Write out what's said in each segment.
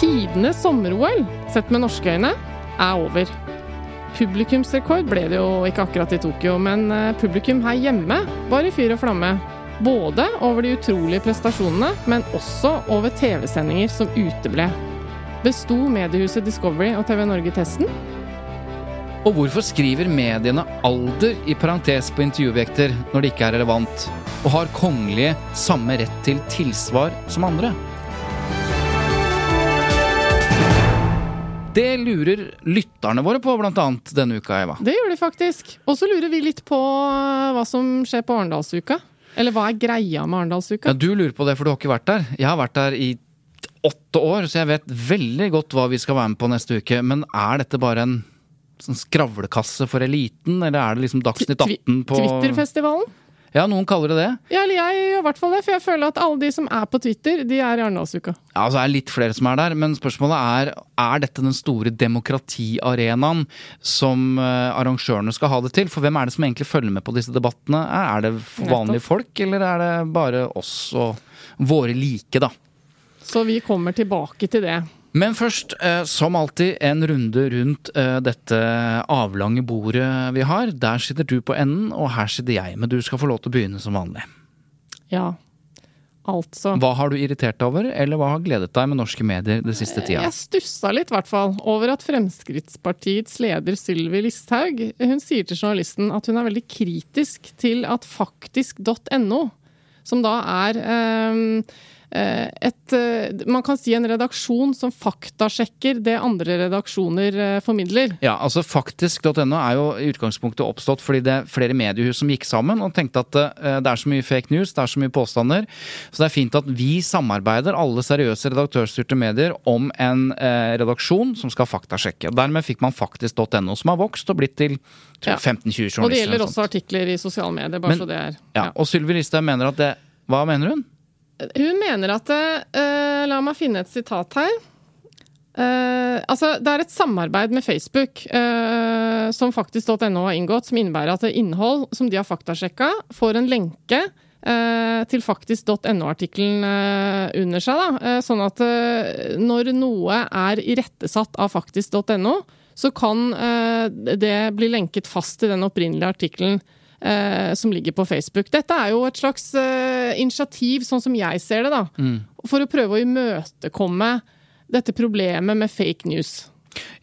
Tidenes sommer-OL, sett med norske øyne, er over. Publikumsrekord ble det jo ikke akkurat i Tokyo, men eh, publikum her hjemme var i fyr og flamme. Både over de utrolige prestasjonene, men også over TV-sendinger som uteble. Besto mediehuset Discovery og TV Norge testen? Og hvorfor skriver mediene alder i parentes på intervjuobjekter når det ikke er relevant? Og har kongelige samme rett til tilsvar som andre? Det lurer lytterne våre på, blant annet denne uka, Eva. Det gjør de faktisk. Og så lurer vi litt på eh, hva som skjer på Arendalsuka. Eller hva er greia med Arendalsuka? Ja, du lurer på det, for du har ikke vært der. Jeg har vært der i åtte år, så jeg vet veldig godt hva vi skal være med på neste uke. Men er dette bare en sånn skravlekasse for eliten, eller er det liksom Dagsnytt 18 på Twitterfestivalen? Ja, noen kaller det det. Ja, eller jeg gjør i hvert fall det, for jeg føler at alle de som er på Twitter, de er i Arendalsuka. Ja, altså er det litt flere som er der, men spørsmålet er er dette den store demokratiarenaen som uh, arrangørene skal ha det til? For hvem er det som egentlig følger med på disse debattene? Er det vanlige folk, eller er det bare oss og våre like, da? Så vi kommer tilbake til det. Men først, eh, som alltid, en runde rundt eh, dette avlange bordet vi har. Der sitter du på enden, og her sitter jeg. Men du skal få lov til å begynne som vanlig. Ja, altså Hva har du irritert deg over, eller hva har gledet deg med norske medier det siste tida? Jeg stussa litt, i hvert fall, over at Fremskrittspartiets leder Sylvi Listhaug hun sier til journalisten at hun er veldig kritisk til at faktisk.no, som da er eh, et, man kan si en redaksjon som faktasjekker det andre redaksjoner formidler. Ja, altså Faktisk.no er jo i utgangspunktet oppstått fordi det er flere mediehus som gikk sammen og tenkte at det er så mye fake news, det er så mye påstander. Så det er fint at vi samarbeider, alle seriøse redaktørstyrte medier, om en eh, redaksjon som skal faktasjekke. Dermed fikk man faktisk.no, som har vokst og blitt til 15-20 journalister. Og det gjelder også artikler i sosiale medier, bare Men, så det er ja. Og Sylvi Listhaug mener at det Hva mener hun? Hun mener at uh, La meg finne et sitat her. Uh, altså, det er et samarbeid med Facebook uh, som faktisk.no har inngått, som innebærer at innhold som de har faktasjekka, får en lenke til faktisk.no-artikkelen under seg. Da. sånn at når noe er irettesatt av faktisk.no, så kan det bli lenket fast til den opprinnelige artikkelen som ligger på Facebook. Dette er jo et slags eh, initiativ, sånn som jeg ser det, da, mm. for å prøve å imøtekomme dette problemet med fake news.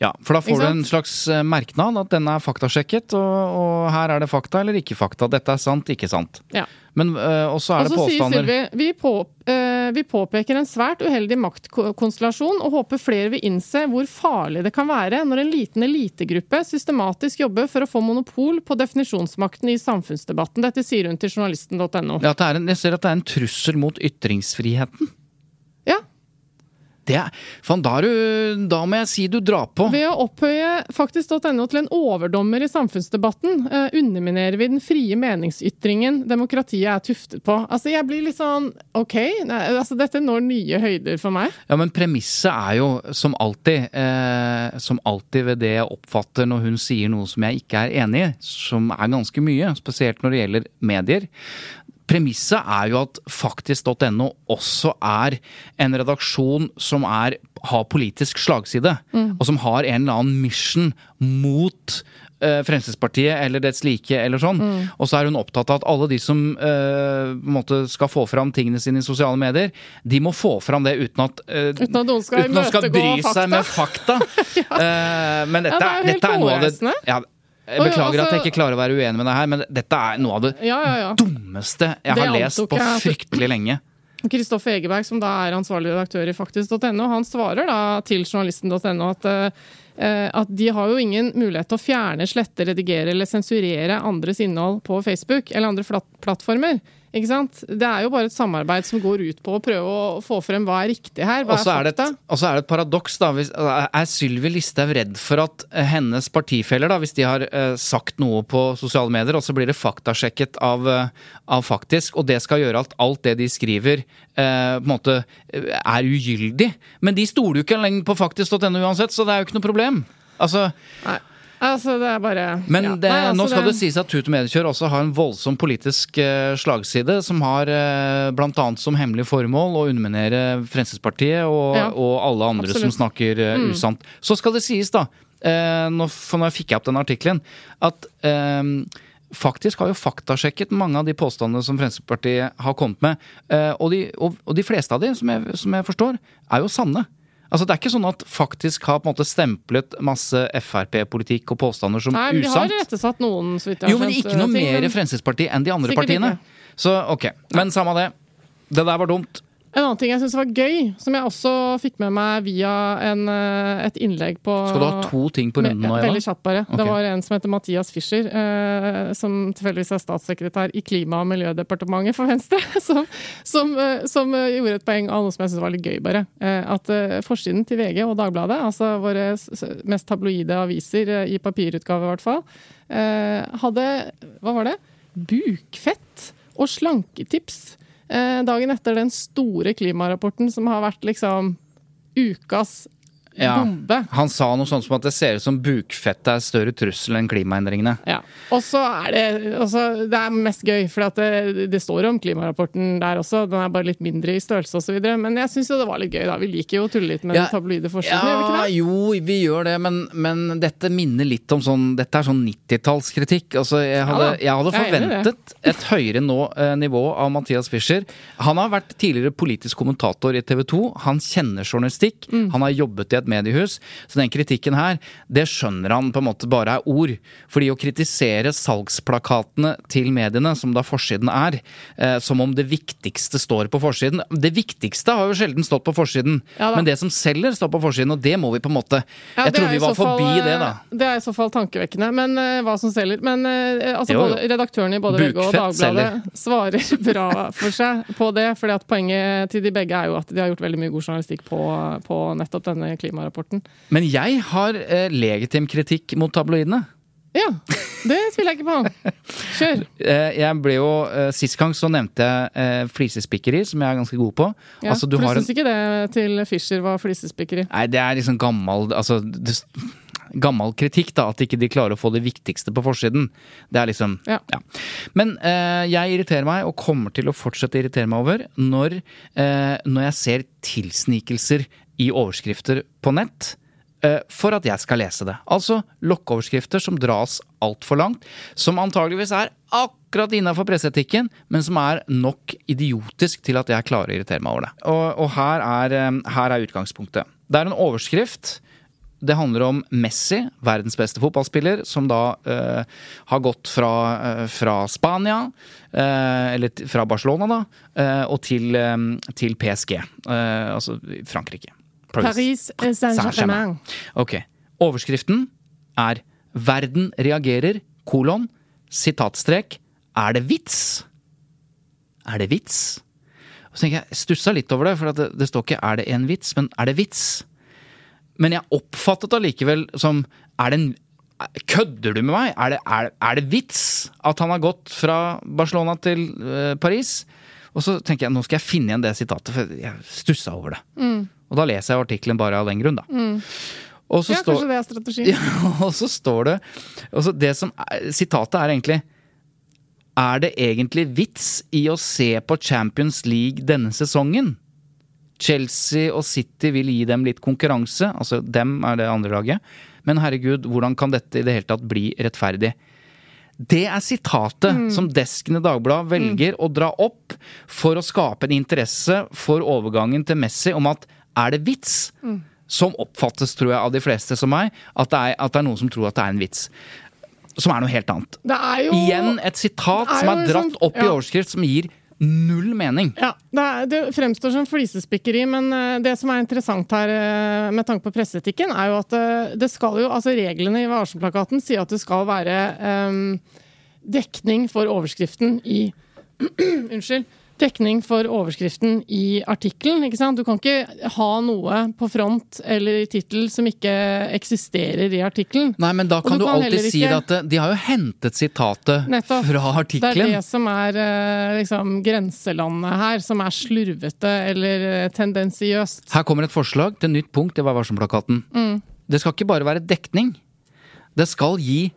Ja, for da får du en slags merknad at den er faktasjekket, og, og, her er det fakta eller ikke fakta. Dette er sant, ikke sant. Ja. Men øh, også er det påstander sier Sylvi vi, på, øh, vi påpeker en svært uheldig maktkonstellasjon og håper flere vil innse hvor farlig det kan være når en liten elitegruppe systematisk jobber for å få monopol på definisjonsmakten i samfunnsdebatten. Dette sier hun til journalisten.no. Ja, jeg ser at det er en trussel mot ytringsfriheten. Det er, fan, da, du, da, må jeg si du drar på. Ved å opphøye faktisk.no til en overdommer i samfunnsdebatten, eh, underminerer vi den frie meningsytringen demokratiet er tuftet på. Altså, jeg blir litt sånn OK, nei, altså, dette når nye høyder for meg. Ja, men premisset er jo som alltid, eh, som alltid ved det jeg oppfatter når hun sier noe som jeg ikke er enig i, som er ganske mye, spesielt når det gjelder medier, Premisset er jo at faktisk.no også er en redaksjon som er, har politisk slagside, mm. og som har en eller annen mission mot uh, Fremskrittspartiet eller dets like eller sånn. Mm. Og så er hun opptatt av at alle de som uh, måtte, skal få fram tingene sine i sosiale medier, de må få fram det uten at uh, Uten at noen skal uten skal bry seg med fakta. Eh, men dette, Ja, det er dette er noe av det ja, Jeg beklager beklager at altså- jeg ikke klarer å være uenig med deg her, men dette er noe av det Ja, ja, ja. dummeste jeg Det har lest på fryktelig lenge. Kristoffer Egeberg, som da er ansvarlig redaktør i faktisk.no, han svarer da til journalisten.no at, eh, at de har jo ingen mulighet til å fjerne, slette, redigere eller sensurere andres innhold på Facebook eller andre plattformer. Ikke sant? Det er jo bare et samarbeid som går ut på å prøve å få frem hva er riktig her, hva er det fakta. et- og så er det et paradoks, da. Hvis, er Sylvi Listhaug redd for at eh, hennes partifeller, da, hvis de har eh, sagt noe på sosiale medier, og så blir det faktasjekket av, eh, av faktisk, og det skal gjøre at alt det de skriver, eh, på en måte eh, er ugyldig? Men de stoler jo ikke lenger på faktisk.no uansett, så det er jo ikke noe problem. Altså, Nei. Altså, det er bare men ja. det, Nei, altså, nå skal det sies at Tut og Mediekjør også har en voldsom politisk eh, slagside, som har eh, bl.a. som hemmelig formål å underminere Fremskrittspartiet og, Ja. og alle andre Absolutt. Mm. som snakker eh, usant. Så skal det sies, da, eh, nå, for nå fikk jeg opp den artikkelen, at Faktisk har jo faktasjekket mange av de påstandene som Fremskrittspartiet har kommet med. eh, og, de, og, og de fleste av de, som jeg, som jeg forstår, er jo sanne. Altså Det er ikke sånn at faktisk har på en måte stemplet masse Frp-politikk og påstander som Nei, men de har rettesatt noen, så vidt jeg har Jo, men ikke noe ting, mer men- Fremskrittspartiet enn de andre partiene. ikke. Så ok, men samme det. Det der var dumt. En annen ting jeg syns var gøy, som jeg også fikk med meg via en, eh, et innlegg på Skal du ha to ting på runden nå, Veldig Eva? kjapt, bare. Okay. Det var en som heter Mathias Fischer, eh, som tilfeldigvis er statssekretær i Klima- og miljødepartementet for Venstre, som, som, eh, som eh, gjorde et poeng av noe som jeg syns var litt gøy, bare. Eh, at eh, forsiden til VG og Dagbladet, altså våre mest tabloide aviser, i papirutgave i hvert fall, eh, hadde Hva var det? Bukfett og slanketips. Eh, dagen etter den store klimarapporten som har vært liksom ukas Ja. bombe. Han sa noe sånt som at det ser ut som bukfettet er større trussel enn klimaendringene. Ja. Og så er det også, Det er mest gøy, for det, det står om klimarapporten der også. Den er bare litt mindre i størrelse osv. Men jeg syns jo det var litt gøy, da. Vi liker jo å tulle litt med Ja. den tabloide forsiden, gjør vi ikke det? jo, vi gjør det, men, men dette minner litt om sånn Dette er sånn 90-tallskritikk. Altså, jeg hadde, jeg hadde jeg forventet et høyere nå, eh, nivå av Mathias Fischer. Han har vært tidligere politisk kommentator i TV 2. Han kjenner journalistikk. Mm. Han har jobbet i et mediehus. Så den kritikken her, det skjønner han på en måte bare er ord. Fordi å kritisere salgsplakatene til mediene, som da forsiden er, eh, som om det viktigste står på forsiden Det viktigste har jo sjelden stått på forsiden, Ja men det som selger, står på forsiden, og det må vi på en måte Ja, Jeg tror vi var fall, forbi det, eh, da. Det er i så fall tankevekkende, men uh, hva som selger. Men uh, altså, Jo, jo. både redaktørene i både VG og Dagbladet Dagbladet svarer bra for seg på det. fordi at poenget til de begge er jo at de har gjort veldig mye god journalistikk på, på nettopp denne klimarapporten. Men jeg har eh, legitim kritikk mot tabloidene. Ja, det tviler jeg ikke på. Kjør. Eh, jeg ble jo, eh, Sist gang så nevnte jeg eh, flisespikkeri, som jeg er ganske god på. Ja, altså, du for du en, syns ikke det til Fischer var flisespikkeri? Nei, det er liksom gammel altså, det, Gammel kritikk, da. At ikke de klarer å få det viktigste på forsiden. Det er liksom Ja. Men eh, jeg irriterer meg, og kommer til å fortsette å irritere meg over, når, eh, når jeg ser tilsnikelser i overskrifter på nett. eh, For at jeg skal lese det. Altså lokkeoverskrifter som dras altfor langt. Som antageligvis er akkurat innafor presseetikken, men som er nok idiotisk til at jeg klarer å irritere meg over det. Og, og her, er, eh, her er utgangspunktet. Det er en overskrift det handler om Messi, verdens beste fotballspiller, som da eh, har gått fra, eh, fra Spania, eh, eller fra Barcelona, da, eh, og til, til PSG. altså Frankrike. Paris Saint-Germain. Ok. Overskriften er 'Verden reagerer', kolon, sitatstrek, 'Er det vits?' Er det vits? Og så tenker jeg, stussa litt over det, for det, det står ikke 'er det en vits', men 'er det vits'? Men jeg oppfattet allikevel som Er det en Kødder du med meg? Er det, er, er det vits at han har gått fra Barcelona til uh, Paris? Og så tenker jeg nå skal jeg finne igjen det sitatet, for jeg stussa over det. Og da leser jeg artikkelen bare av den grunn, da. Og så Ja, står- kanskje det er strategi. ja, og så står det så det som er, Sitatet er egentlig Er det egentlig vits i å se på Champions League denne sesongen? Chelsea og City vil gi dem litt konkurranse, altså dem er det andre laget. Men herregud, hvordan kan dette i det hele tatt bli rettferdig? Det er sitatet Mm. som desken i Dagbladet velger å dra opp for å skape en interesse for overgangen til Messi om at er det vits? Mm. Som oppfattes, tror jeg, av de fleste som meg, at det, er, at det er noen som tror at det er en vits. Som er noe helt annet. Det er jo Igjen et sitat er som er dratt liksom- opp i overskrift, som gir null mening. Ja, det, er, det fremstår som flisespikkeri, men eh, det som er interessant her eh, med tanke på presseetikken, er jo at eh, det skal jo, altså reglene i varselplakaten sier at det skal være um, dekning for overskriften i Unnskyld. Dekning for overskriften i artikkelen. Du kan ikke ha noe på front eller i tittel som ikke eksisterer i artikkelen. Nei, men da Og kan du du, kan alltid si at eh, de har jo hentet sitatet Nettopp. fra Det er det som er eh, liksom, grenselandet her, som er slurvete eller eh, tendensiøst. Her kommer et forslag til nytt punkt i Vær varsom-plakaten. Mm. Det skal ikke bare være dekning. Det skal gi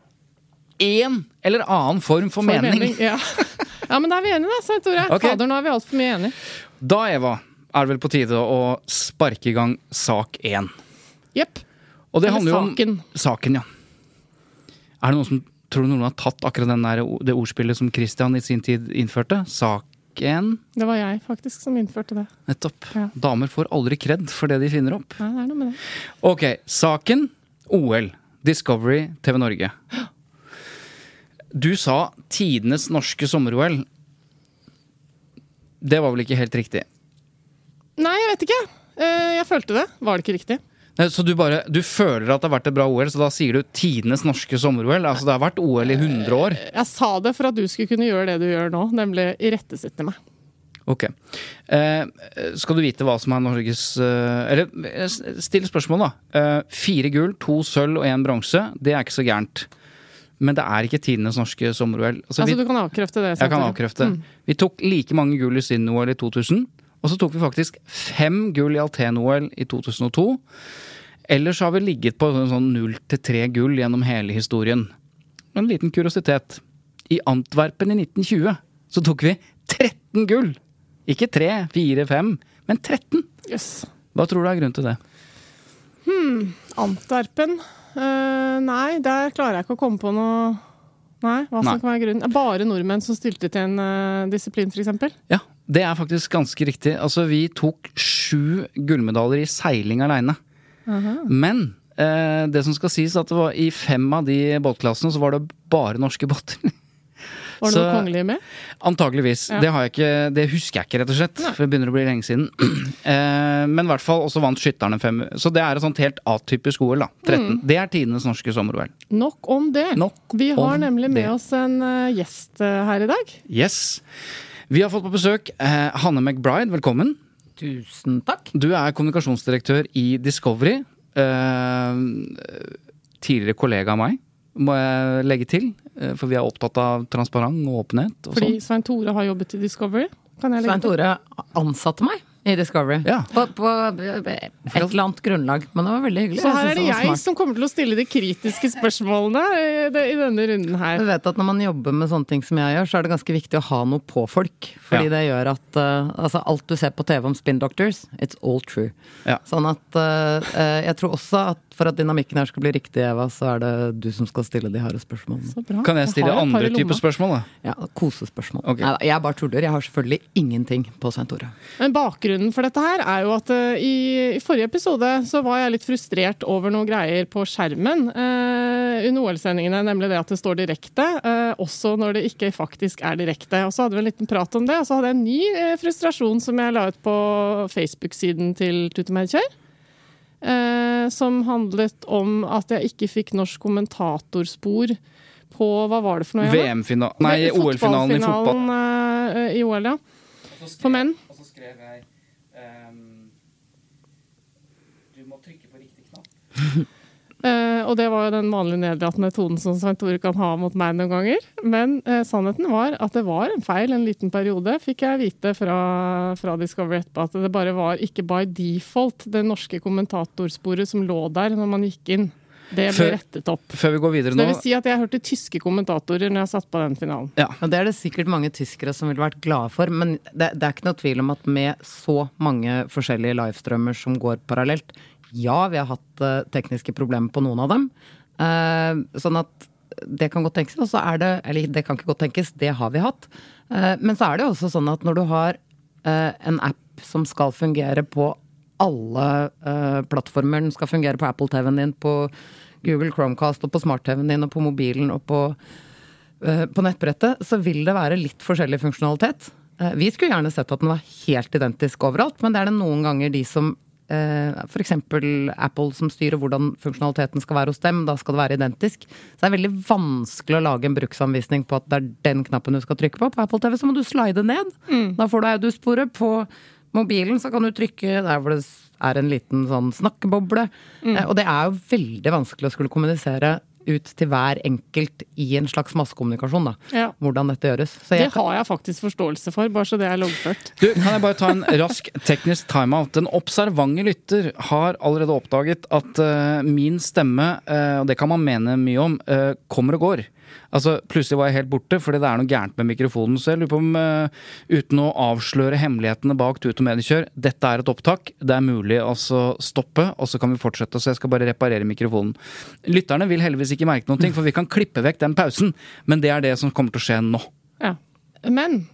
én eller annen form for, For mening. Ja. ja, men da er vi enige, da, Svein Tore. Okay. Fader, nå er vi altfor mye enige. Da, Eva, er det vel på tide å sparke i gang sak én. Jepp. Og det Eller handler jo om saken. saken, ja. Er det noen som Tror du noen har tatt akkurat den der, det ordspillet som Christian i sin tid innførte? Saken. Det var jeg faktisk som innførte det. Nettopp. Ja. Damer får aldri kred for det de finner opp. Nei, det er noe med det. Ok, saken OL. Discovery TV Norge. Du sa tidenes norske sommer-OL. Det var vel ikke helt riktig? Nei, jeg vet ikke. Eh, Jeg følte det. Var det ikke riktig? Så du bare, du føler at det har vært et bra OL, så da sier du tidenes norske sommer-OL? Altså det har vært OL i 100 år? Jeg sa det for at du skulle kunne gjøre det du gjør nå, nemlig irettesette meg. Ok. Eh, skal du vite hva som er Norges eh, Eller eh, still spørsmål, da. Eh, fire gull, to sølv og én bronse. Det er ikke så gærent. Men det er ikke tidenes norske sommer-OL. Altså, Altså, vi- du kan avkrefte det. Jeg kan avkrefte. Mm. Vi tok like mange gull i Sydney-OL i 2000. Og så tok vi faktisk fem gull i Alten-OL i 2002. Ellers har vi ligget på sånn null til tre gull gjennom hele historien. En liten kuriositet. I Antwerpen i 1920 så tok vi 13 gull! Ikke 3, 4, 5, men 13! Yes. Hva tror du er grunnen til det? Antwerpen? Eh, nei, der klarer jeg ikke å komme på noe Nei, hva som Nei. kan være grunnen? Bare nordmenn som stilte til en uh, disiplin, f.eks.? Ja, det er faktisk ganske riktig. Altså, vi tok sju gullmedaljer i seiling aleine. Men uh, det som skal sies, at det var i fem av de båtklassene så var det bare norske båter. Var det noen noe kongelig med? Antageligvis. Ja. Det, har jeg ikke, det husker jeg ikke, rett og slett. For det begynner å bli lenge siden. eh, men i hvert fall også vant skytterne fem. Så det er et sånt helt atypisk OL, da. 13. Det er tidenes norske sommer-OL. Nok om det. Nok Vi har om nemlig med det. oss en eh, gjest eh, her i dag. Yes. Vi har fått på besøk eh, Hanne McBride, velkommen. Tusen takk. Du er kommunikasjonsdirektør i Discovery. Tidligere kollega av meg, må jeg legge til. eh, For vi er opptatt av transparent og åpenhet. Og Fordi sånn. Svein Tore har jobbet i Discovery. Kan jeg legge Svein? Tore ansatte meg i Discovery. Ja. På, på et eller annet grunnlag. Men det var veldig hyggelig. Så her er det jeg, jeg som kommer til å stille de kritiske spørsmålene i, denne runden her. Du vet at Når man jobber med sånne ting som jeg gjør, så er det ganske viktig å ha noe på folk. Fordi Ja. det gjør at uh, altså alt du ser på TV om spin doctors, it's all true. Ja. Sånn at eh, jeg tror også at for at dynamikken her skal bli riktig, Eva, så er det du som skal stille de harde spørsmålene. Så bra. Kan jeg stille jeg andre typer spørsmål, da? Ja, Kosespørsmål. Okay. Neida, jeg bare tuller. Jeg har selvfølgelig ingenting på Svein Tore. Men bakgrunnen for dette her er jo at uh, i, i forrige episode så var jeg litt frustrert over noen greier på skjermen uh, under OL-sendingene, nemlig det at det står direkte, uh, også når det ikke faktisk er direkte. Og så hadde vi en liten prat om det, og så hadde jeg en ny frustrasjon som jeg la ut på Facebook-siden til Tutemeidkjør. Eh, som handlet om at jeg ikke fikk norsk kommentatorspor på Hva var det for noe? VM-finalen Nei, OL-finalen i fotball. Eh, i OL, ja. For menn. Og så skrev jeg um, Du må trykke på riktig knapp. Eh, og det var jo den vanlige nedlatende tonen som Svein Tore kan ha mot meg noen ganger. Men eh, sannheten var at det var en feil en liten periode, fikk jeg vite fra, fra Discovery etterpå. At det bare var ikke by default det norske kommentatorsporet som lå der når man gikk inn. Det ble Før- rettet opp. Før vi går videre Så det vil si at jeg hørte tyske kommentatorer når jeg satt på den finalen. ja. Og det er det sikkert mange tyskere som ville vært glade for, men det, det er ikke noe tvil om at med så mange forskjellige livestrømmer som går parallelt, Ja, vi har hatt eh, tekniske problemer på noen av dem. Eh, sånn at det kan godt tenkes. Og så er det Eller det kan ikke godt tenkes, det har vi hatt. Eh, men så er det også sånn at når du har en app som skal fungere på alle plattformer, den skal fungere på Apple-TV-en din, på Google Chromecast og på smart-TV-en din og på mobilen og på, på nettbrettet, så vil det være litt forskjellig funksjonalitet. Vi skulle gjerne sett at den var helt identisk overalt, men det er det noen ganger de som F.eks. Apple som styrer hvordan funksjonaliteten skal være hos dem. Da skal det være identisk. Så det er veldig vanskelig å lage en bruksanvisning på at det er den knappen du skal trykke på. På Apple TV så må du slide ned. Da får du audiosporet. På mobilen så kan du trykke der hvor det er en liten sånn snakkeboble. Eh, Og det er jo veldig vanskelig å skulle kommunisere ut til hver enkelt i en slags massekommunikasjon, da. Ja. Hvordan dette gjøres. Så Det har jeg faktisk forståelse for, bare så det er loggført. Du, kan jeg bare ta en rask teknisk timeout? Den observante lytter har allerede oppdaget at uh, min stemme, og og det kan man mene mye om, uh, kommer og går. Altså, Plutselig var jeg helt borte fordi det er noe gærent med mikrofonen. Så jeg lurer på om, uh, uten å avsløre hemmelighetene bak Tut og Mediekjør, dette er et opptak. Det er mulig å så stoppe, og så kan vi fortsette. Så jeg skal bare reparere mikrofonen. Lytterne vil heldigvis ikke merke noe, for vi kan klippe vekk den pausen. Men det er det som kommer til å skje nå. Ja. Men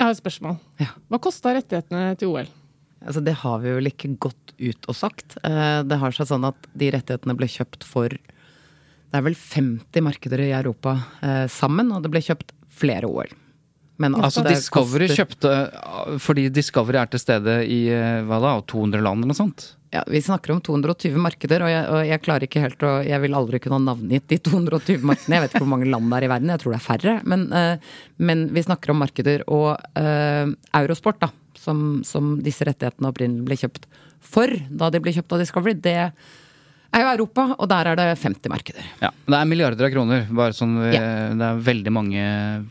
jeg har et spørsmål. Ja. Hva kosta rettighetene til OL? altså, det har vi vel ikke gått ut og sagt. Eh, Det har seg sånn at de rettighetene ble kjøpt for Det er vel 50 markeder i Europa eh, sammen, og det ble kjøpt flere OL. Men Altså Discovery koster- kjøpte Fordi Discovery er til stede i eh, hva da, 200 land eller noe sånt? Ja, Vi snakker om 220 markeder, og jeg, og jeg klarer ikke helt å Jeg vil aldri kunne ha navngitt de 220 markedene. Jeg vet ikke hvor mange land det er i verden, jeg tror det er færre. Men, eh, men vi snakker om markeder. Og eh, Eurosport, da, som, som disse rettighetene opprinnelig ble kjøpt for da de ble kjøpt av Discovery, det er jo Europa, og der er det 50 markeder. Ja, Det er milliarder av kroner. Bare sånn, eh, Ja. Det er veldig mange,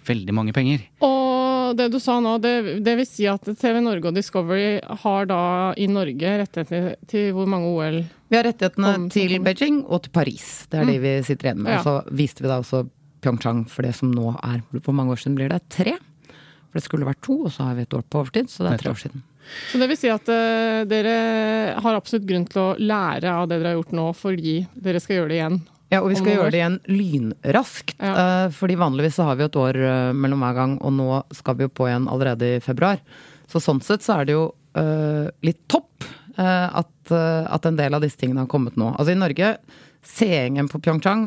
veldig mange penger. Og det du sa nå, det, det vil si at TV Norge og Discovery har da i Norge rettigheter til hvor mange OL Vi har rettighetene om, til. Beijing og til Paris. Det er de vi sitter igjen med. Ja. Og så viste vi da også Pyeongchang for det som nå er Hvor mange år siden blir det? Tre? For det skulle vært to, og så har vi et år på overtid, så det er tre år siden. Så det vil si at uh, dere har absolutt grunn til å lære av det dere har gjort nå, fordi dere skal gjøre det igjen. Ja, og vi skal gjøre det igjen lynraskt. Ja. Uh, fordi vanligvis så har vi et år uh, mellom hver gang, og nå skal vi jo på igjen allerede i februar. Så sånn sett så er det jo litt topp at, at en del av disse tingene har kommet nå. Altså i Norge, seingen på Pyeongchang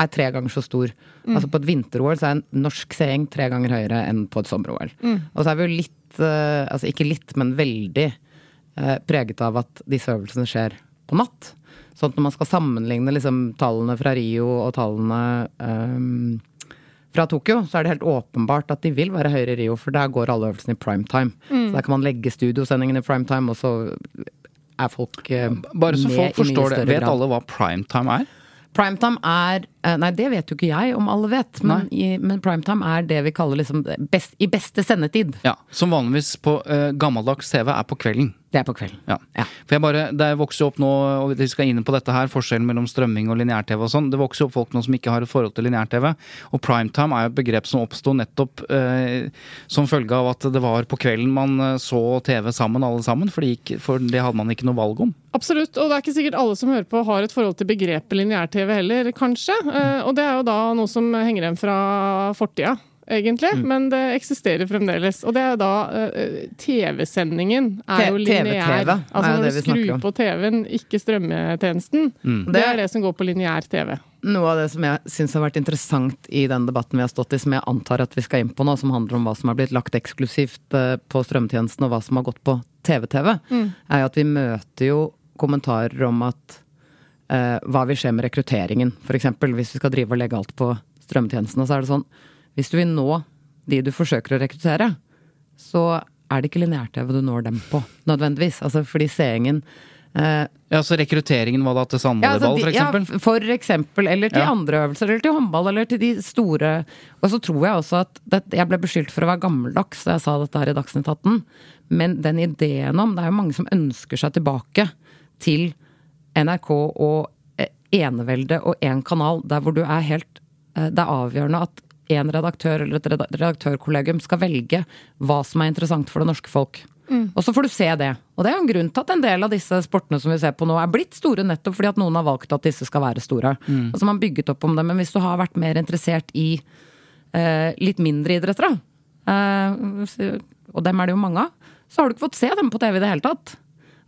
er tre ganger så stor. Altså på et vinter-OL så er en norsk seing tre ganger høyere enn på et sommer-OL. Og så er vi jo litt, eh, altså ikke litt, men veldig eh, preget av at disse øvelsene skjer på natt. Sånn at når man skal sammenligne liksom, tallene fra Rio og tallene um, fra Tokyo, så er det helt åpenbart at de vil være høyere i Rio, for der går alle øvelsene i prime time. Så der kan man legge studiosendingen i prime time, og så er folk eh, Bare så folk forstår det. Vet alle hva primetime er? Primetime er Nei, det vet jo ikke jeg om alle vet, men, i, men primetime er det vi kaller liksom best, i beste sendetid. Ja, Som vanligvis på uh, gammeldags TV er på kvelden. Det er på kvelden. Ja. Ja. For jeg bare, Det vokser jo opp nå, og vi skal inn på dette her, forskjellen mellom strømming og lineær-TV og sånn. Det vokser jo opp folk nå som ikke har et forhold til lineær-TV. Og primetime er jo et begrep som oppsto nettopp uh, som følge av at det var på kvelden man eh, så TV sammen, alle sammen. For det, gikk, for det hadde man ikke noe valg om. Absolutt, og det er ikke sikkert alle som hører på har et forhold til begrepet lineær-TV heller, kanskje. Eh, og det er jo da noe som henger igjen fra fortida, egentlig. Men det eksisterer fremdeles. Og det er jo da eh, TV-sendingen er jo lineær. Altså når du skrur på TV-en, ikke strømmetjenesten. Det Det- er det som går på lineær TV. Noe av det som jeg syns har vært interessant i den debatten vi har stått i, som jeg antar at vi skal inn på nå, som handler om hva som har blitt lagt eksklusivt eh, på strømmetjenesten, og hva som har gått på TV-TV, er jo at vi møter jo kommentarer om at hva vil skje med rekrutteringen, f.eks. hvis vi skal drive og legge alt på strømtjenestene. Så er det sånn, hvis du vil nå de du forsøker å rekruttere, så er det ikke lineær-TV du når dem på, nødvendigvis. Altså fordi seingen eh, Ja, Så rekrutteringen var da til ja, altså f.eks.? Ja, for eksempel. Eller til Ja. andre øvelser, eller til håndball, eller til de store Og så tror jeg også at det, Jeg ble beskyldt for å være gammeldags da jeg sa dette her i Dagsnytt 18. Men den ideen om Det er jo mange som ønsker seg tilbake til NRK og eh, enevelde og én kanal, der hvor du er helt eh, Det er avgjørende at en redaktør eller et redaktørkollegium skal velge hva som er interessant for det norske folk. Og så får du se det. Og det er jo en grunn til at en del av disse sportene som vi ser på nå, er blitt store nettopp fordi at noen har valgt at disse skal være store. Og Altså man bygget opp om det. Men hvis du har vært mer interessert i eh, litt mindre idretter, da, eh, og dem er det jo mange av, så har du ikke fått se dem på TV i det hele tatt.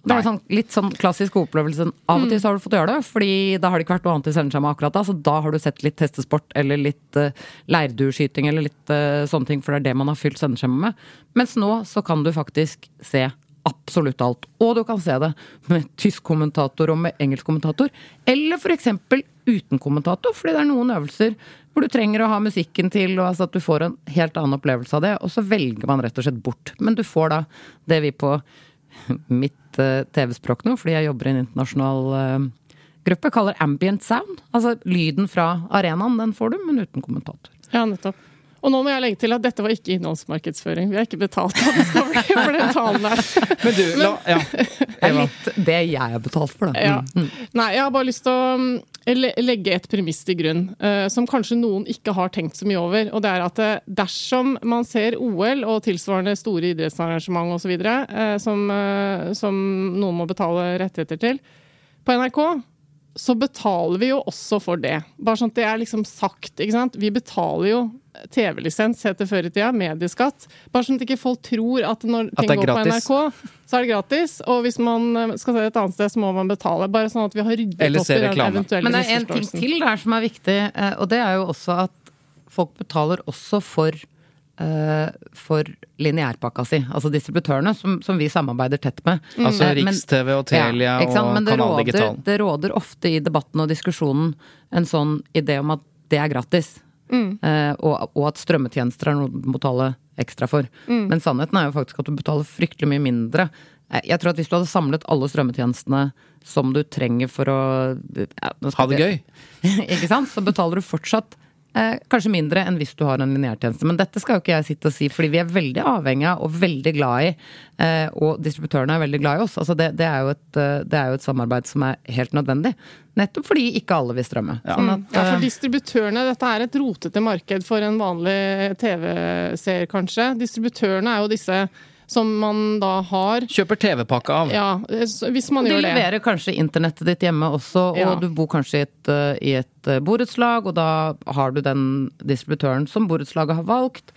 Det er sånn, litt sånn klassisk opplevelse. Av og til så har du fått gjøre det, fordi da har det ikke vært noe annet i sendeskjemaet akkurat da. Så da har du sett litt hestesport eller litt uh, leirdueskyting eller litt uh, sånne ting, for det er det man har fylt sendeskjemaet med. Mens nå så kan du faktisk se absolutt alt. Og du kan se det med tysk kommentator og med engelsk kommentator. Eller f.eks. uten kommentator, fordi det er noen øvelser hvor du trenger å ha musikken til, og altså at du får en helt annen opplevelse av det. Og så velger man rett og slett bort. Men du får da det vi på mitt uh, TV-språk nå, fordi jeg jobber i en internasjonal uh, gruppe, kaller ambient sound. Altså lyden fra arenaen, den får du, men uten kommentator. Ja, nettopp. Og nå må jeg legge til at dette var ikke innholdsmarkedsføring. Vi er ikke betalt av Discovery for den talen der. Men du, la, ja. Det er litt det jeg har betalt for, da. Ja. Mm. Nei, jeg har bare lyst til å mm, legge et premiss til grunn, eh, som kanskje noen ikke har tenkt så mye over. Og det er at eh, dersom man ser OL og tilsvarende store idrettsarrangement osv., uh, som, eh, som noen må betale rettigheter til, på NRK, så betaler vi jo også for det. Bare sånn at det er liksom sagt, ikke sant. Vi betaler jo TV-lisens, het det før i tida, medieskatt. Bare sånn at ikke folk tror at når At ting går på. NRK, så er det gratis. Og hvis man eh, skal se et annet sted, så må man betale. Bare sånn at vi har ryddet opp i den reklame. eventuelle Men det er en ting til der som er viktig, eh, og det er jo også at folk betaler også for for lineærpakka si, altså distributørene, som, som vi samarbeider tett med. Altså Eh, Riks-TV og Telia ja, og Men det Kanal råder, Digital. Det råder ofte i debatten og diskusjonen en sånn idé om at det er gratis. Eh, og, og at strømmetjenester er noe du må betale ekstra for. Men sannheten er jo faktisk at du betaler fryktelig mye mindre. Eh, Jeg tror at hvis du hadde samlet alle strømmetjenestene som du trenger for å ja, Ha det gøy. ikke sant? Så betaler du fortsatt eh, kanskje mindre enn hvis du har en lineærtjeneste. Men dette skal jo ikke jeg sitte og si, fordi vi er veldig avhengig av og veldig glad i, eh, og distributørene er veldig glad i oss. Altså det, det, er jo et, eh, det er jo et samarbeid som er helt nødvendig. Nettopp fordi ikke alle vil strømme. Sånn at, Ja, for eh, distributørene, Dette er et rotete marked for en vanlig TV-seer, kanskje. Distributørene er jo disse som man da har Kjøper TV-pakke av. Ja, hvis man de gjør det. De leverer kanskje internettet ditt hjemme også, og Ja. du bor kanskje i et, eh, i et eh, borettslag, og da har du den distributøren som borettslaget har valgt.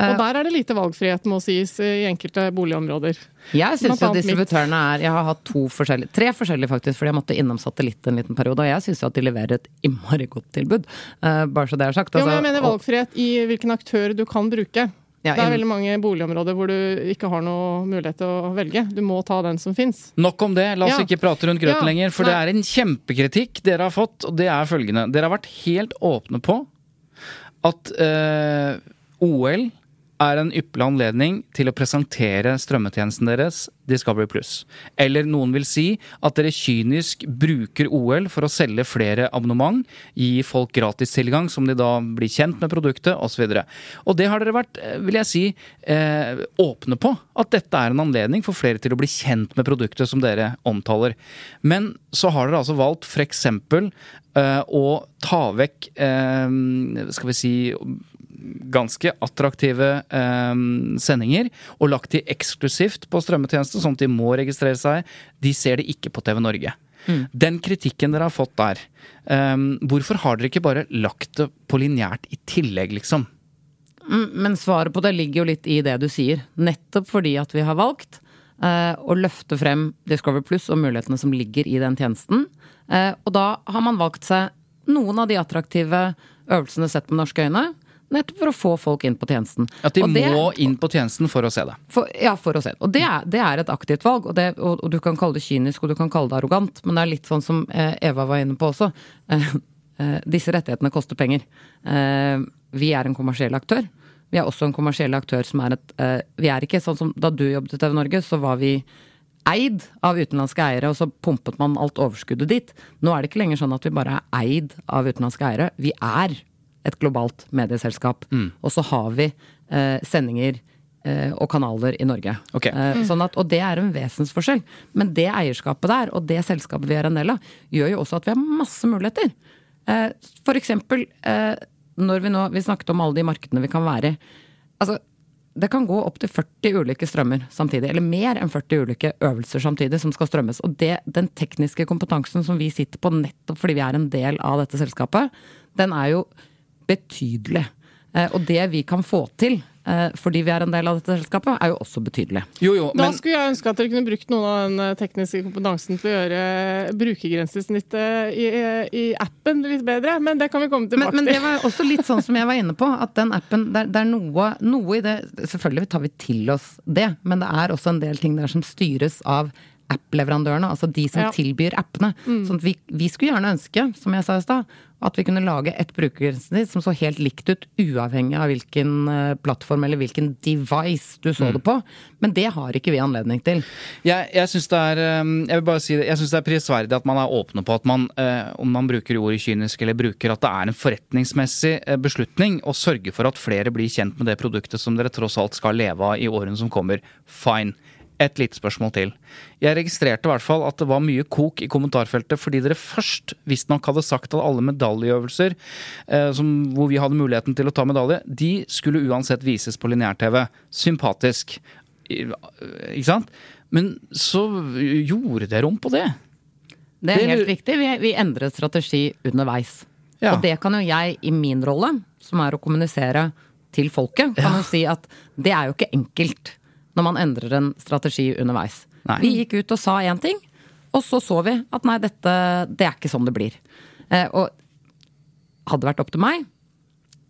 Og der er det lite valgfrihet, må sies, i enkelte boligområder. Jeg syns jo distributørene er Jeg har hatt to forskjellige, tre forskjellige faktisk, fordi jeg måtte innom satellitt en liten periode. Og jeg syns jo at de leverer et innmari godt tilbud. Eh, bare så det er sagt. Jo, men jeg altså, mener valgfrihet i hvilken aktør du kan bruke. Ja, det er veldig mange boligområder hvor du ikke har noe mulighet til å velge. Du må ta den som fins. Nok om det, la oss Ja. ikke prate rundt grøten Ja, lenger. For nei. det er en kjempekritikk dere har fått, og det er følgende. Dere har vært helt åpne på at eh, OL er en ypperlig anledning til å presentere strømmetjenesten deres, Discovery Pluss. Eller noen vil si at dere kynisk bruker OL for å selge flere abonnement, gi folk gratis tilgang som de da blir kjent med produktet, osv. Og, og det har dere vært, eh, vil jeg si, eh, åpne på. At dette er en anledning for flere til å bli kjent med produktet som dere omtaler. Men så har dere altså valgt f.eks. Eh, å ta vekk eh, skal vi si ganske attraktive eh, sendinger og lagt de eksklusivt på strømmetjeneste, sånn at de må registrere seg. De ser det ikke på TV Norge. Den kritikken dere har fått der, eh, hvorfor har dere ikke bare lagt det på lineært i tillegg, liksom? Mm, Men svaret på det ligger jo litt i det du sier. Nettopp fordi at vi har valgt eh, å løfte frem Discover Pluss og mulighetene som ligger i den tjenesten. Eh, og da har man valgt seg noen av de attraktive øvelsene sett med norske øyne. Nettopp for å få folk inn på tjenesten. At de det- må inn på tjenesten for å se det. For, ja, for å se. Og det er, det er et aktivt valg, og, det, og, og du kan kalle det kynisk og du kan kalle det arrogant, men det er litt sånn som eh, Eva var inne på også. Eh, eh, disse rettighetene koster penger. Eh, vi er en kommersiell aktør. Vi er også en kommersiell aktør som er et Vi er ikke sånn som da du jobbet i TV Norge, så var vi eid av utenlandske eiere, og så pumpet man alt overskuddet dit. Nå er det ikke lenger sånn at vi bare er eid av utenlandske eiere. Vi er et globalt medieselskap. Og så har vi eh, sendinger eh, og kanaler i Norge. Okay. Eh, sånn at, og det er en vesensforskjell. Men det eierskapet der, og det selskapet vi er en del av, gjør jo også at vi har masse muligheter. Eh, for eksempel eh, når vi nå Vi snakket om alle de markedene vi kan være i. Altså, det kan gå opptil 40 ulike strømmer samtidig. Eller mer enn 40 ulike øvelser samtidig som skal strømmes. Og det, den tekniske kompetansen som vi sitter på nettopp fordi vi er en del av dette selskapet, den er jo betydelig. Eh, og det vi kan få til eh, fordi vi er en del av dette selskapet, er jo også betydelig. Jo, jo, Da skulle jeg ønske at dere kunne brukt noen av den eh, tekniske kompetansen til å gjøre brukergrensesnittet i, i appen litt bedre, men det kan vi komme tilbake til. men det var også litt sånn som jeg var inne på, at den appen det, er- det er noe, noe i det Selvfølgelig tar vi til oss det, men det er også en del ting der som styres av app-leverandørene, altså de som Ja. tilbyr appene. Sånn at vi, vi skulle gjerne ønske, som jeg sa i stad, at vi kunne lage et brukergrensesnitt som så helt likt ut, uavhengig av hvilken eh, plattform eller hvilken device du så det på. Men det har ikke vi anledning til. jeg, jeg syns det er um, Jeg vil bare si det, synes det er prisverdig at man er åpne på at man, eh, om man bruker ordet kynisk eller bruker, at det er en forretningsmessig eh, beslutning å sørge for at flere blir kjent med det produktet som dere tross alt skal leve av i årene som kommer. Fine. Et lite spørsmål til. Jeg registrerte i hvert fall at det var mye kok i kommentarfeltet fordi dere først visstnok hadde sagt at alle medaljeøvelser eh, som, hvor vi hadde muligheten til å ta medalje, de skulle uansett vises på lineær-TV. Sympatisk. I- Ikke sant? Men så gjorde dere om på det. Det er Det- helt riktig. Vi, vi endret strategi underveis. Ja. Og det kan jo jeg, i min rolle, som er å kommunisere til folket, kan jo si at det er jo ikke enkelt når man endrer en strategi underveis. Nei. Vi gikk ut og sa én ting, og så så vi at nei, dette det er ikke sånn det blir. Eh, og hadde det vært opp til meg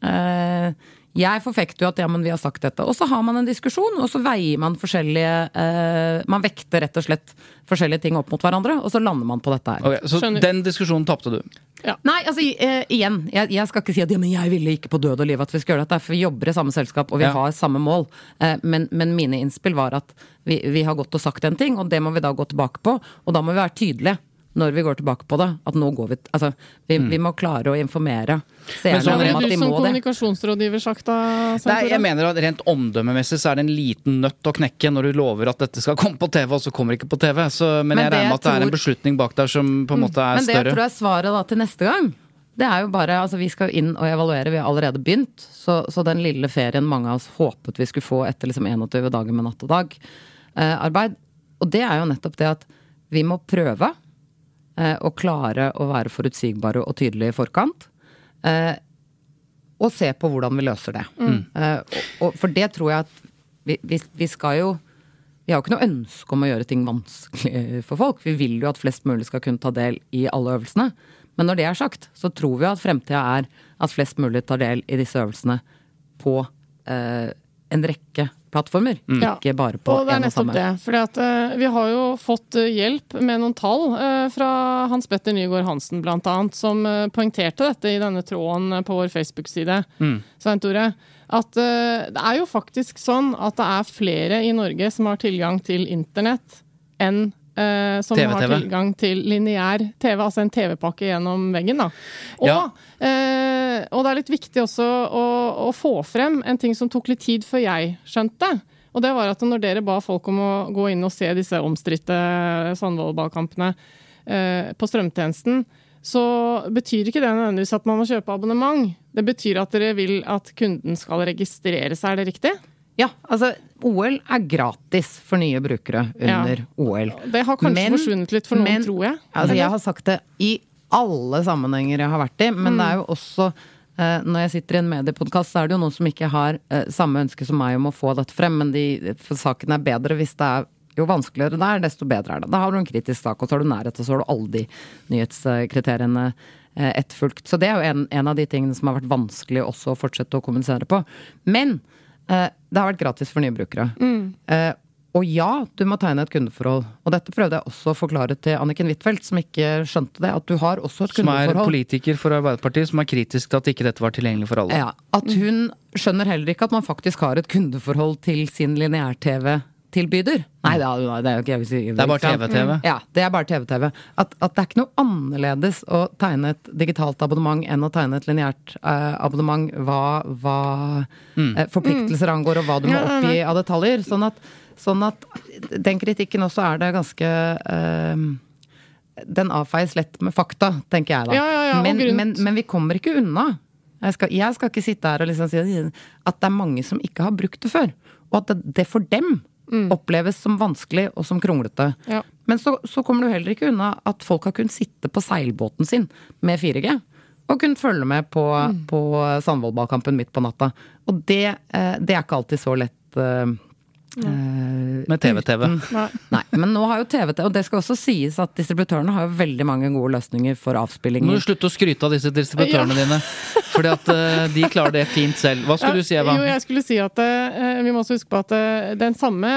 eh, Jeg forfekter jo at ja, men vi har sagt dette. Og så har man en diskusjon, og så veier man forskjellige eh, Man vekter rett og slett forskjellige ting opp mot hverandre, og så lander man på dette her. Okay, så Skjønner. den diskusjonen tapte du. Nei, altså eh, igjen, jeg, jeg skal ikke si at ja, men jeg ville ikke på død og liv at vi skal gjøre dette, for vi jobber i samme selskap og vi Ja. har samme mål. Eh, men, men mine innspill var at vi, vi har gått og sagt en ting, og det må vi da gå tilbake på. Og da må vi være tydelige når vi går tilbake på det. At nå går vi Altså, vi, vi må klare å informere seerne sånn Hva om at du de som må det. kommunikasjonsrådgiver sagt da? Nei, jeg mener at Rent omdømmemessig så er det en liten nøtt å knekke når du lover at dette skal komme på TV, og så kommer det ikke på TV. Så, men, Men jeg regner med at det er en beslutning bak der som på en måte er større. Men det større. tror er svaret da til neste gang, det er jo bare Altså, vi skal jo inn og evaluere, vi har allerede begynt. Så, så den lille ferien mange av oss håpet vi skulle få etter liksom 21 dager med natt og dag eh. Og det er jo nettopp det at vi må prøve eh, å klare å være forutsigbare og tydelige i forkant. Eh, og se på hvordan vi løser det. Eh, og, og for det tror jeg at vi, vi, vi skal jo vi har jo ikke noe ønske om å gjøre ting vanskelig for folk. Vi vil jo at flest mulig skal kunne ta del i alle øvelsene. Men når det er sagt, så tror vi at fremtida er at flest mulig tar del i disse øvelsene på eh, en rekke plattformer. mm. Ikke bare på Og det er en og nettopp samme. det. Fordi at, uh, vi har jo fått eh, hjelp med noen tall uh, fra Hans Petter Nygaard Hansen bl.a., som uh, poengterte dette i denne tråden på vår Facebook-side. Svein Tore. At det er jo faktisk sånn at det er flere i Norge som har tilgang til internett enn eh, som har TV-TV. tilgang til lineær TV, altså en TV-pakke gjennom veggen. Da. Og, Ja. eh, og det er litt viktig også å, å få frem en ting som tok litt tid før jeg skjønte. Og det var at når dere ba folk om å gå inn og se disse omstridte Sandvollballkampene eh, på strømtjenesten, så betyr ikke det nødvendigvis at man må kjøpe abonnement. Det betyr at dere vil at kunden skal registrere seg, er det riktig? Ja, altså OL er gratis for nye brukere under OL. Det har kanskje Men- forsvunnet litt for noen, men- tror jeg. Altså, jeg har sagt det i alle sammenhenger jeg har vært i, men det er jo også eh, når jeg sitter i en mediepodkast, så er det jo noen som ikke har eh, samme ønske som meg om å få dette frem, men de, saken er bedre hvis det er jo vanskeligere det er, desto bedre er det. Da har du en kritisk sak, og så har du nærhet, og så har du alle de nyhetskriteriene eh, etterfulgt. Så det er jo en, en av de tingene som har vært vanskelig også å fortsette å kommunisere på. Men det har vært gratis for nye brukere. Eh, og ja, du må tegne et kundeforhold. Og dette prøvde jeg også å forklare til Anniken Huitfeldt, som ikke skjønte det. At du har også et kundeforhold. Som er politiker for Arbeiderpartiet, som er kritisk til at ikke dette var tilgjengelig for alle. Ja, At hun skjønner heller ikke at man faktisk har et kundeforhold til sin lineær-TV-tilbyder. Nei, det er, det er jo ikke jeg vil si. Det er bare TV-TV. Ja, det er bare TV-TV. At, at det er ikke noe annerledes å tegne et digitalt abonnement enn å tegne et lineært uh, abonnement hva, hva eh, forpliktelser angår, og hva du må Ja, oppgi av detaljer. Sånn at, sånn at den kritikken også er det ganske uh, den avfeies lett med fakta, tenker jeg da. Ja, ja, ja, men, men, men vi kommer ikke unna Jeg skal, jeg skal ikke sitte her og liksom si at det er mange som ikke har brukt det før. Og at det, det for dem oppleves som vanskelig og som kronglete. Ja. Men så, så kommer du heller ikke unna at folk har kunnet sitte på seilbåten sin med 4G. Og kunnet følge med på, på Sandvollballkampen midt på natta. Og det, eh, det er ikke alltid så lett. Eh, eh, Med TV-TV. Nei. Nei, men nå har jo TV-TV, og det skal også sies at distributørene har jo veldig mange gode løsninger for Nå må du slutte å skryte av disse distributørene dine. Fordi at uh, de klarer det fint selv. Hva skulle du si, Eva? Jo, jeg skulle si at uh, vi må også huske på at den samme,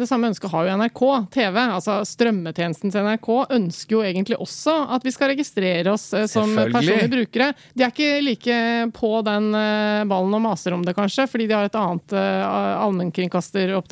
det samme ønsket har jo NRK TV. Altså strømmetjenesten til NRK ønsker jo egentlig også at vi skal registrere oss som personlige brukere. De er ikke like på den ballen og maser om det, kanskje, fordi de har et annet eh,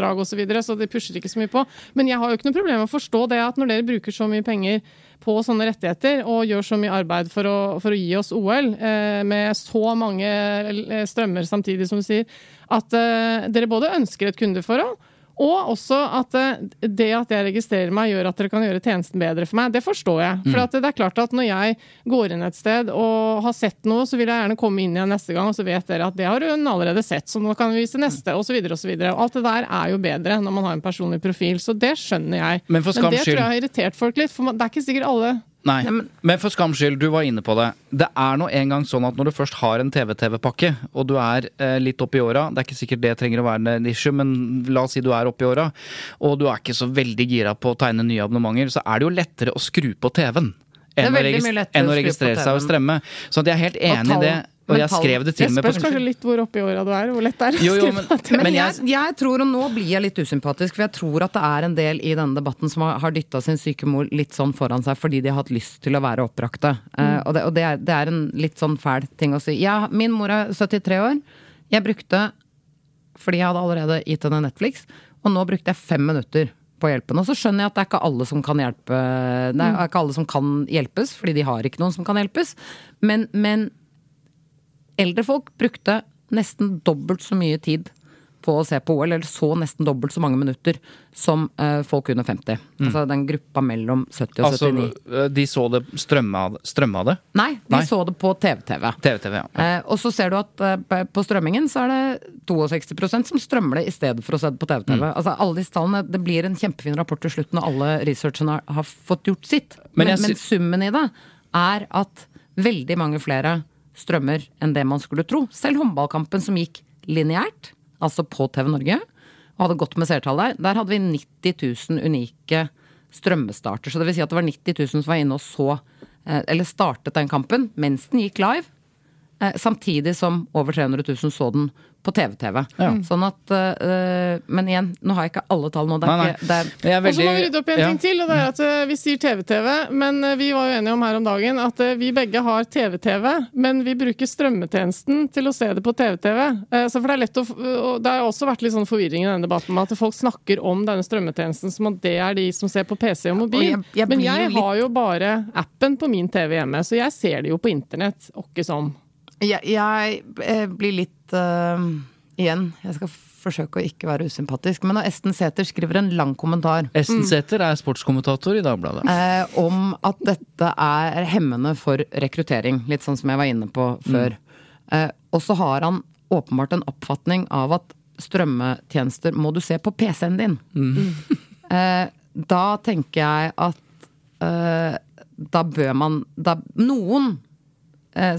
allmennkringkasteroppdrag osv., så, videre, så de pusher ikke så mye på. Men jeg har jo ikke noe problem med å forstå det at når dere bruker så mye penger på sånne rettigheter og gjør så mye arbeid for å, for å gi oss OL eh, med så mange eh, strømmer samtidig, som du sier, at eh, dere både ønsker et kundeforhold, og også at eh, det at jeg registrerer meg, gjør at dere kan gjøre tjenesten bedre for meg. Det forstår jeg. For at det er klart at når jeg går inn et sted og har sett noe, så vil jeg gjerne komme inn igjen neste gang, og så vet dere at det har hun allerede sett, så nå kan vi vise neste, osv. osv. Alt det der er jo bedre når man har en personlig profil, så det skjønner jeg. Men for skams det tror jeg har irritert folk litt, for det er ikke sikkert alle Nei, men- for skams skyld, du var inne på det. Det er nå en gang sånn at når du først har en TV-TV-pakke, og du er eh, litt oppi åra, det er ikke sikkert det trenger å være en issue, men la oss si du er oppi åra, og du er ikke så veldig gira på å tegne nye abonnementer, så er det jo lettere å skru på TV-en. Enn å, enn å registrere seg og strømme. Så at jeg er helt enig i det, og jeg skrev det til jeg spørs kanskje litt hvor oppi åra du er, hvor lett det er Jo, jo, men. Men jeg, jeg tror, og nå blir jeg litt usympatisk, for jeg tror at det er en del i denne debatten som har, har dytta sin syke mor litt sånn foran seg fordi de har hatt lyst til å være oppbrakte. Eh, og det, og det, er, det er en litt sånn fæl ting å si. Ja, min mor er 73 år. Jeg brukte, fordi jeg hadde allerede gitt henne Netflix, og nå brukte jeg fem minutter på hjelpen. Og så skjønner jeg at det er ikke alle som kan hjelpe Det er ikke alle som kan hjelpes, fordi de har ikke noen som kan hjelpes. Men, men eldre folk brukte nesten dobbelt så mye tid på å se på OL, eller så nesten dobbelt så mange minutter som uh, folk under 50. Altså den gruppa mellom 70 og altså, 79. de så det strømma av det. Strømma av det? Nei, de Nei. så det på TV-TV. TV-TV, ja. Uh, og så ser du at uh, på- strømmingen så er det 62% som strømmer det i stedet for å se det på TV-TV. Mm. Altså alle disse tallene, Det blir en kjempefin rapport til slutt når alle researchene har, har fått gjort sitt. Men Men, men, summen i det er at veldig mange flere strømmer enn det man skulle tro. Selv håndballkampen som gikk lineært, altså på TV Norge, og hadde gått med seertall der, der hadde vi 90 000 unike strømmestarter. Så det vil si at det var 90 000 som var inne og så, eh, eller startet den kampen mens den gikk live. Eh, samtidig som over 300 000 så den på TV-TV. Ja. Sånn at uh, Men igjen, nå har jeg ikke alle tall nå. Det er Nei, nei. ikke, det er, er Og så må vi rydde opp i en ja. ting til, og det er at uh, vi sier TV-TV. Men uh, vi var jo enige om her om dagen at vi begge har TV-TV, men vi bruker strømmetjenesten til å se det på TV-TV. Så for det er lett å Det har også vært litt sånn forvirring i denne debatten med at folk snakker om denne strømmetjenesten som at det er de som ser på PC og mobil. Og jeg- jeg men jeg litt- har jo bare appen på min TV hjemme, så jeg ser det jo på internett, og ikke sånn. Jeg, jeg eh, blir litt uh, Igjen, jeg skal forsøke å ikke være usympatisk, men Esten Sæther skriver en lang kommentar. Esten Sæther er sportskommentator i Dagbladet. eh, om at dette er hemmende for rekruttering, litt sånn som jeg var inne på før. Eh, og så har han åpenbart en oppfatning av at strømmetjenester må du se på PC-en din. Eh, da tenker jeg at eh, da bør man da, Noen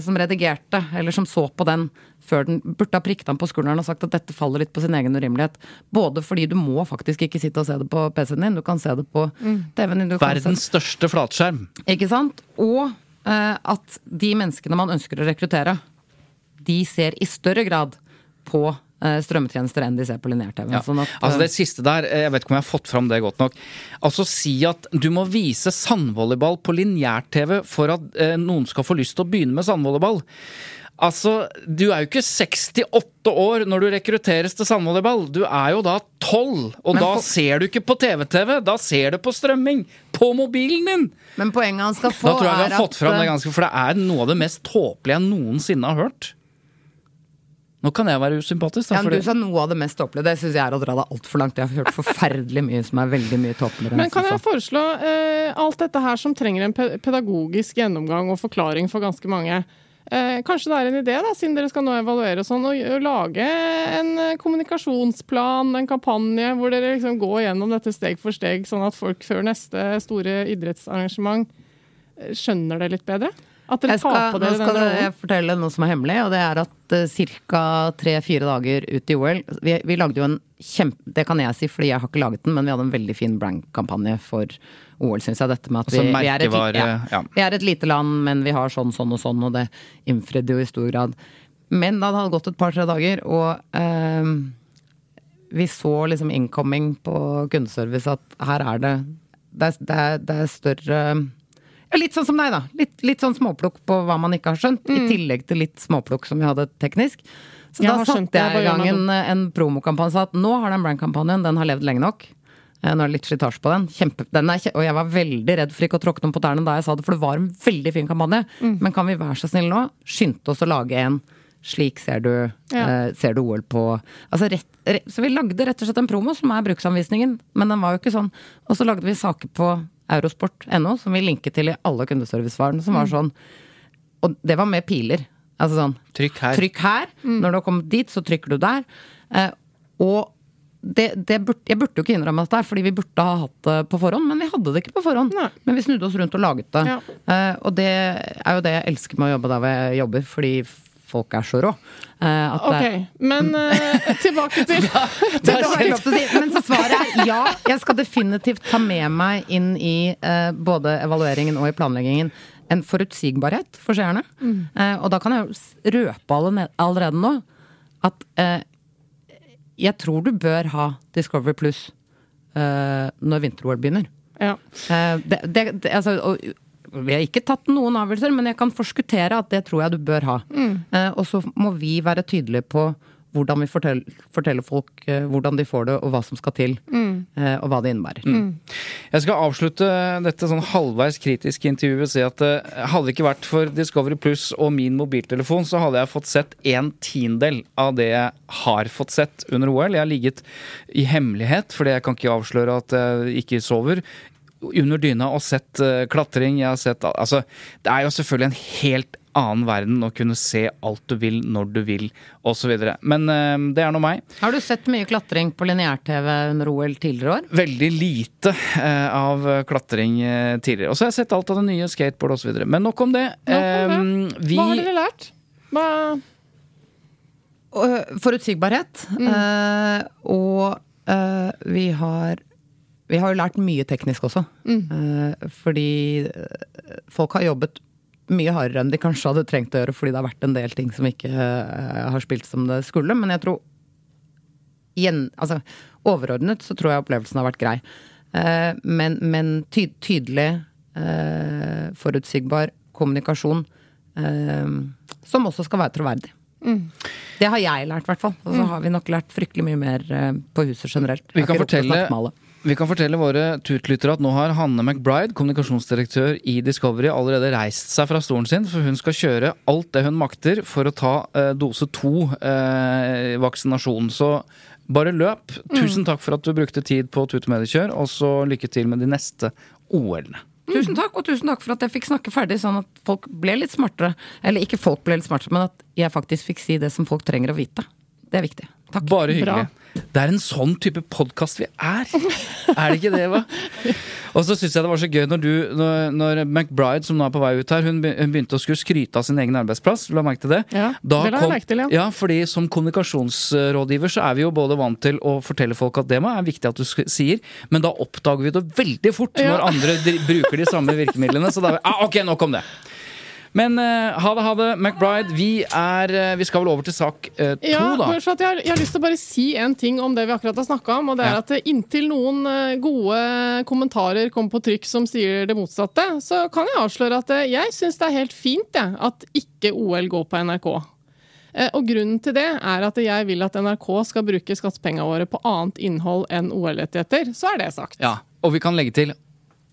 som redigerte, eller som så på den før den burde ha prikket ham på skulderen og sagt at dette faller litt på sin egen urimelighet. Både fordi du må faktisk ikke sitte og se det på PC-en din, du kan se det på TV-en din. du kan se- Verdens største flatskjerm. Ikke sant? Og eh, at de menneskene man ønsker å rekruttere, de ser i større grad på eh, strømmetjenester enn de ser på lineær-TV. Ja. Sånn altså eh, det siste der, eh, jeg vet ikke om jeg har fått fram det godt nok. Altså si at du må vise sandvolleyball på lineær-TV for at eh, noen skal få lyst til å begynne med sandvolleyball. Altså, du er jo ikke 68 år når du rekrutteres til sandvolleyball. Du er jo da 12, og Men da på- ser du ikke på TV-TV. Da ser du på strømming. På mobilen din! Men poenget han skal få, Da tror jeg vi er har fått fram at, det ganske, for det er noe av det mest tåpelige jeg noensinne har hørt. Nå kan jeg være usympatisk, da. Ja, men fordi- du sa noe av det mest tåpelige. Det syns jeg er å dra det altfor langt. Jeg har hørt forferdelig mye som er veldig mye tåpeligere. Men kan jeg foreslå eh, alt dette her som trenger en pedagogisk gjennomgang og forklaring for ganske mange? Eh, kanskje det er en idé, da, siden dere skal nå evaluere og sånn, å, å lage en eh, kommunikasjonsplan, en kampanje, hvor dere liksom går gjennom dette steg for steg, sånn at folk før neste store idrettsarrangement eh, skjønner det litt bedre? At dere Jeg skal, tar på nå skal dere fortelle noe som er hemmelig, og det er at uh, ca. tre-fire dager ut i OL vi, vi lagde jo en kjempe Det kan jeg si, fordi jeg har ikke laget den, men vi hadde en veldig fin brandkampanje for OL, syns jeg. Dette med at vi, Altså vi, er et, merkevare, ja, ja. vi er et lite land, men vi har sånn, sånn og sånn, og det innfridde jo i stor grad. Men da det hadde gått et par-tre dager, og eh, vi så liksom incoming på kundeservice at her er det Det er, det er, det er større Litt sånn som deg, da. Litt, litt sånn småplukk på hva man ikke har skjønt. I tillegg til litt småplukk som vi hadde teknisk. Så Jeg da satte jeg i gang en, en promokampanje og sa at nå har den brandkampanjen, den har levd lenge nok. Eh, Nå er det litt slitasje på den. Kjempe, den er, og jeg var veldig redd for ikke å tråkke noen på tærne da jeg sa det, for det var en veldig fin kampanje. Mm. Men kan vi være så snille nå, skynde oss å lage en slik ser du, Ja. eh, ser du OL på altså rett, rett, Så vi lagde rett og slett en promo som er bruksanvisningen, men den var jo ikke sånn. Og så lagde vi saker på eurosport.no som vi linket til i alle kundeservicevarene, som Mm. var sånn Og det var med piler. Altså sånn Trykk her. Trykk her. Når du har kommet dit, så trykker du der. Eh, og det, det burde, jeg burde jo ikke innrømme dette, fordi vi burde ha hatt det på forhånd. Men vi hadde det ikke på forhånd. Nei. Men vi snudde oss rundt og laget det. Ja. Eh, og det er jo det jeg elsker med å jobbe der hvor jeg jobber, fordi folk er så rå. Eh, Ok, men uh, tilbake til da, da lov si. Men så svaret er ja. Jeg skal definitivt ta med meg inn i uh, både evalueringen og i planleggingen en forutsigbarhet for seerne. Eh, og da kan jeg røpe alle, allerede nå at eh, jeg tror du bør ha Discovery Pluss eh, når vinter-OL begynner. ja. Eh, det, det, det, altså, og, vi har ikke tatt noen avgjørelser, men jeg kan forskuttere at det tror jeg du bør ha. Eh, og så må vi være tydelige på hvordan vi forteller, forteller folk eh, hvordan de får det, og hva som skal til. Eh, og hva det innebærer. Jeg skal avslutte dette sånn halvveis kritiske intervjuet og si at eh, hadde det ikke vært for Discovery Pluss og min mobiltelefon, så hadde jeg fått sett en tiendedel av det jeg har fått sett under OL. Jeg har ligget i hemmelighet, fordi jeg kan ikke avsløre at jeg ikke sover. Under dyna og sett eh, klatring. Jeg har sett Altså, det er jo selvfølgelig en helt annen verden å kunne se alt du vil, når du vil, osv. Men eh, det er nå meg. Har du sett mye klatring på lineær-TV under OL tidligere år? veldig lite eh, av klatring eh, tidligere. Og så har jeg sett alt av det nye skateboard osv. Men nok om det. Nok om det. Eh, vi, Hva har dere lært? Hva Forutsigbarhet. Mm. eh, og uh, vi har vi har jo lært mye teknisk også. Eh, fordi eh, folk har jobbet mye hardere enn de kanskje hadde trengt å gjøre, fordi det har vært en del ting som ikke eh, har spilt som det skulle. Men jeg tror igjen, altså, overordnet så tror jeg opplevelsen har vært grei. Eh, men, men ty tydelig, eh, forutsigbar kommunikasjon som også skal være troverdig. Det har jeg lært, i hvert fall. Og så har vi nok lært fryktelig mye mer på huset generelt. vi kan, fortelle. Vi kan fortelle våre tutlyttere at nå har Hanne McBride, kommunikasjonsdirektør i Discovery, allerede reist seg fra stolen sin, for hun skal kjøre alt det hun makter for å ta eh, dose to eh, vaksinasjon. Så bare løp. Tusen takk for at du brukte tid på tutemediekjør, og så lykke til med de neste OL-ene. Tusen takk, og tusen takk for at jeg fikk snakke ferdig, sånn at folk ble litt smartere. Eller ikke folk ble litt smartere, men at jeg faktisk fikk si det som folk trenger å vite. Det er viktig. Takk. Bare Bra. Det er en sånn type podkast vi er! Er det ikke det, hva? Og så syns jeg det var så gøy når du, når, når McBride, som nå er på vei ut her, hun begynte å skulle skryte av sin egen arbeidsplass. La merke til det? Ja, Da det la kom- merke til, ja. ja. fordi som kommunikasjonsrådgiver så er vi jo både vant til å fortelle folk at det er viktig at du sier, men da oppdager vi det veldig fort Ja. når andre bruker de samme virkemidlene. Så da er vi ah, Ok, nok om det. Men uh, ha det, ha det, McBride. Vi, er, uh, vi skal vel over til sak eh, to, Ja, da. jeg, har- jeg har lyst til å bare si en ting om det vi akkurat har snakka om. Og det er Ja. at inntil noen gode kommentarer kommer på trykk som sier det motsatte, så kan jeg avsløre at jeg syns det er helt fint jeg, at ikke OL går på NRK. Og grunnen til det er at jeg vil at NRK skal bruke skattepengene våre på annet innhold enn OL-rettigheter. Så er det sagt. Ja, og vi kan legge til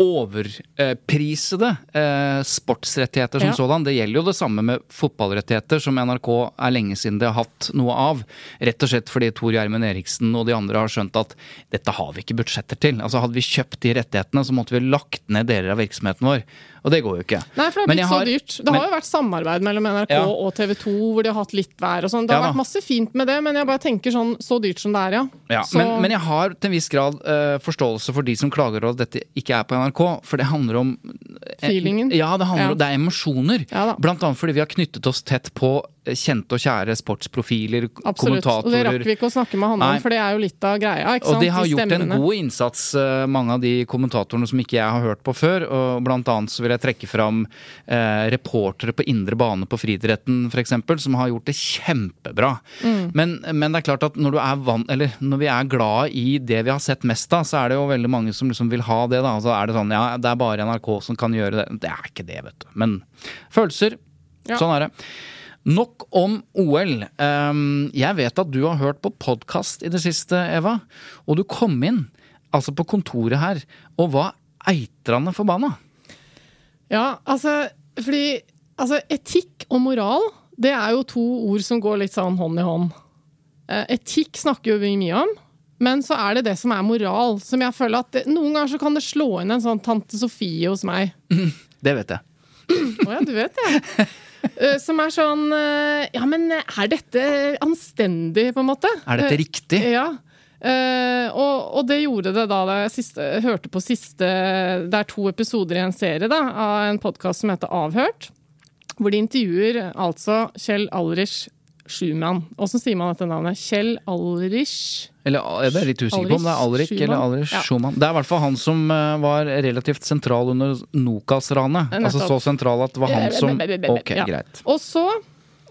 overprisede eh, sportsrettigheter som Ja. sådan. Det gjelder jo det samme med fotballrettigheter, som NRK er lenge siden det har hatt noe av. Rett og slett fordi Tor Gjermund Eriksen og de andre har skjønt at dette har vi ikke budsjetter til. Altså Hadde vi kjøpt de rettighetene, så måtte vi lagt ned deler av virksomheten vår. Og det går jo ikke. Nei, for det er blitt så har- dyrt. Det men- har jo vært samarbeid mellom NRK Ja. og TV 2, hvor de har hatt litt hver og sånn. Det har Ja vært masse fint med det, men jeg bare tenker sånn så dyrt som det er, ja. Men, men jeg har til en viss grad eh, forståelse for de som klager over at dette ikke er på NRK. For det handler om eh, Feelingen. Ja, det handler Ja. om det er emosjoner. Ja. Blant annet fordi vi har knyttet oss tett på kjente og kjære sportsprofiler, Absolutt. Og det rakk vi ikke å snakke med han om, for det er jo litt av greia. Og de har gjort en god innsats, eh, mange av de kommentatorene som ikke jeg har hørt på før. Og blant annet så vil jeg trekke fram eh, reportere på indre bane på friidretten f.eks., som har gjort det kjempebra. Mm. Men, men det er klart at når, du er van, eller når vi er glad i det vi har sett mest av, så er det jo veldig mange som liksom vil ha det. da. Så er det sånn ja, det er bare NRK som kan gjøre det. Det er ikke det, vet du. Men følelser. Ja. Sånn er det. Nok om OL. Um, jeg vet at du har hørt på podkast i det siste, Eva. Og du kom inn, altså på kontoret her, og var eitrende forbanna. Ja, altså, fordi altså, etikk og moral, det er jo to ord som går litt sånn hånd i hånd. Eh, etikk snakker jo vi mye om, men så er det det som er moral, som jeg føler at det, noen ganger så kan det slå inn en sånn tante Sofie hos meg. Det vet jeg. Å ja, du vet det. Eh, Som er sånn eh, Ja, men er dette anstendig, på en måte? Er dette Eh, riktig? Ja. Uh, og, og det gjorde det da jeg siste, hørte på siste Det er to episoder i en serie da, av en podkast som heter Avhørt. Hvor de intervjuer altså Kjell Alrich Schumann. Åssen sier man dette navnet? Kjell Alrich Eller jeg er litt usikker på om det er Alrik Schumann. eller Alrik Ja. Schumann. Det er i hvert fall han som eh, var relativt sentral under Nokas-ranet. Altså så sentral at det var han som Ok, Ja. greit. Og så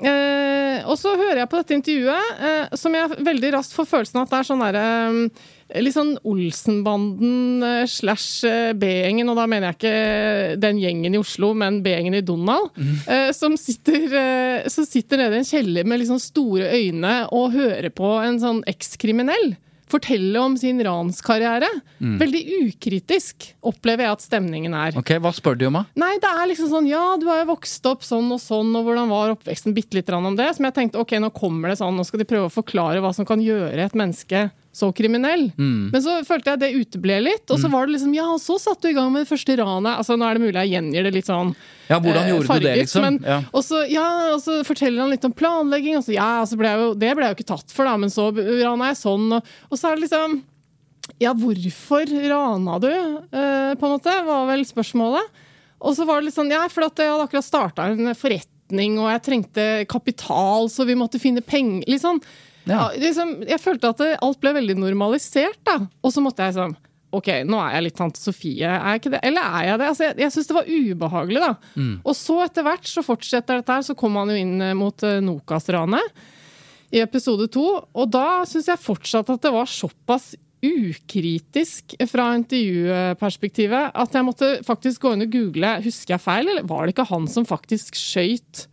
Eh, og så hører jeg på dette intervjuet, eh, som jeg veldig raskt får følelsen av at det er sånn derre eh, Litt sånn Olsenbanden eh, slash eh, B-gjengen, og da mener jeg ikke den gjengen i Oslo, men B-gjengen i Donald, eh, som, sitter, eh, som sitter nede i en kjeller med liksom store øyne og hører på en sånn ekskriminell fortelle om sin ranskarriere. Veldig ukritisk, opplever jeg at stemningen er. Ok, Hva spør de om, da? Nei, det er liksom sånn Ja, du har jo vokst opp sånn og sånn, og hvordan var oppveksten? Bitte litt om det. Som jeg tenkte ok, nå kommer det sånn, nå skal de prøve å forklare hva som kan gjøre et menneske så kriminell. Mm. Men så følte jeg det uteble litt, og så var det liksom Ja, og så satte du i gang med det første ranet. Altså, nå er det mulig jeg gjengir det litt sånn Ja, hvordan gjorde gjorde du det, liksom? Men, Ja. og, så, ja, og så forteller han litt om planlegging, og så ja, og så ble jeg jo, det ble jeg jo ikke tatt for, da, men så rana jeg sånn, og, og så er det liksom ja, hvorfor rana du, eh, på en måte, var vel spørsmålet. Og så var det litt sånn, ja, for at jeg hadde akkurat starta en forretning, og jeg trengte kapital, så vi måtte finne penger. Liksom. Ja. Ja, liksom, jeg følte at alt ble veldig normalisert, da. Og så måtte jeg sånn Ok, nå er jeg litt tante Sofie, er jeg ikke det? Eller er jeg det? Altså, jeg jeg syns det var ubehagelig, da. Og så etter hvert så fortsetter dette her, så kom han jo inn eh, mot uh, Nokas-ranet i episode to. Og da syns jeg fortsatt at det var såpass ukritisk fra intervjuperspektivet at jeg måtte faktisk gå inn og google husker jeg feil, eller var det ikke han som faktisk skøyt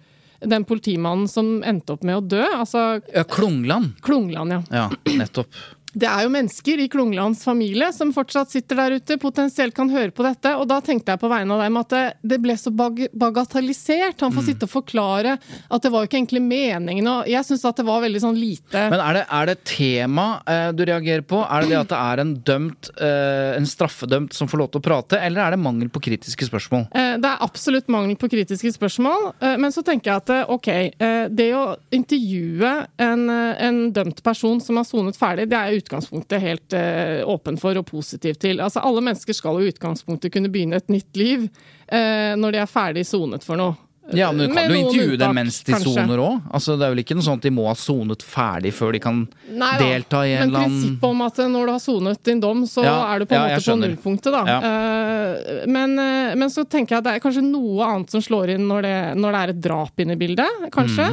den politimannen som endte opp med å dø? Altså Ja, Klungland. Klungland, ja. Ja, nettopp. Det er jo mennesker i Klunglands familie som fortsatt sitter der ute, potensielt kan høre på dette. Og da tenkte jeg på vegne av dem at det, det ble så bag bagatellisert. Han får sitte og forklare at det var jo ikke egentlig meningen. Og jeg syns at det var veldig sånn lite Men er det, er det tema eh, du reagerer på? Er det det at det er en dømt, eh, en straffedømt som får lov til å prate, eller er det mangel på kritiske spørsmål? Eh, Det er absolutt mangel på kritiske spørsmål, eh, men så tenker jeg at eh, ok, eh, det å intervjue en, en dømt person som har sonet ferdig, det er i utgangspunktet helt eh, åpen for og positiv til. Altså Alle mennesker skal jo i utgangspunktet kunne begynne et nytt liv eh, når de er ferdig sonet for noe. Ja, men du kan jo intervjue dem mens de soner òg. Altså, det er vel ikke noe sånn at de må ha sonet ferdig før de kan Nei delta i en eller annen Men prinsippet om at når du har sonet din dom, så Ja, er du på en ja, måte på nullpunktet, da. Eh, men, eh, men så tenker jeg at det er kanskje noe annet som slår inn når det, når det er et drap inne i bildet, kanskje.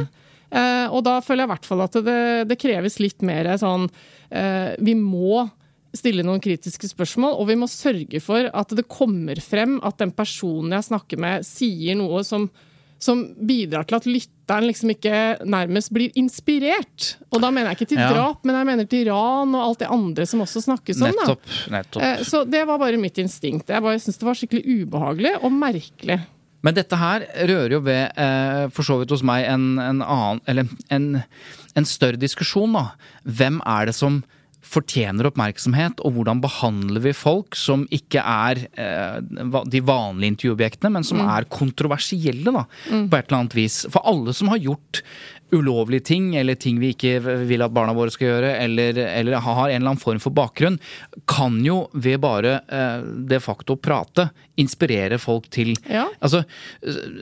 Eh, og da føler jeg i hvert fall at det, det kreves litt mer sånn eh, Vi må stille noen kritiske spørsmål, og vi må sørge for at det kommer frem at den personen jeg snakker med, sier noe som som bidrar til at lytteren liksom ikke nærmest blir inspirert. Og da mener jeg ikke til Ja. drap, men jeg mener til ran og alt det andre som også snakkes om. Nettopp. nettopp. Eh, Så det var bare mitt instinkt. Jeg bare syntes det var skikkelig ubehagelig og merkelig. Men dette her rører jo ved, eh, for så vidt hos meg, en, en annen Eller en, en større diskusjon, da. Hvem er det som fortjener oppmerksomhet, og hvordan behandler vi folk som ikke er eh, de vanlige intervjuobjektene, men som er kontroversielle, da, på et eller annet vis. For alle som har gjort ulovlige ting, eller ting vi ikke vil at barna våre skal gjøre, eller, eller har en eller annen form for bakgrunn, kan jo ved bare eh, de facto prate inspirere folk til Ja. Altså,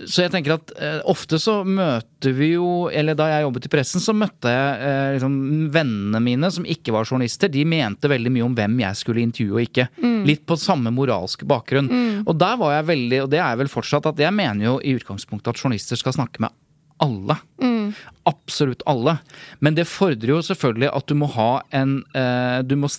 så jeg tenker at eh, ofte så møter vi jo Eller da jeg jobbet i pressen, så møtte jeg eh, liksom vennene mine som ikke var journalister. De mente veldig mye om hvem jeg skulle intervjue og ikke. Litt på samme moralske bakgrunn. Og der var jeg veldig, og det er jeg vel fortsatt, at jeg mener jo i utgangspunktet at journalister skal snakke med alle. Absolutt alle. Men det fordrer jo selvfølgelig at du må ha en eh, Du må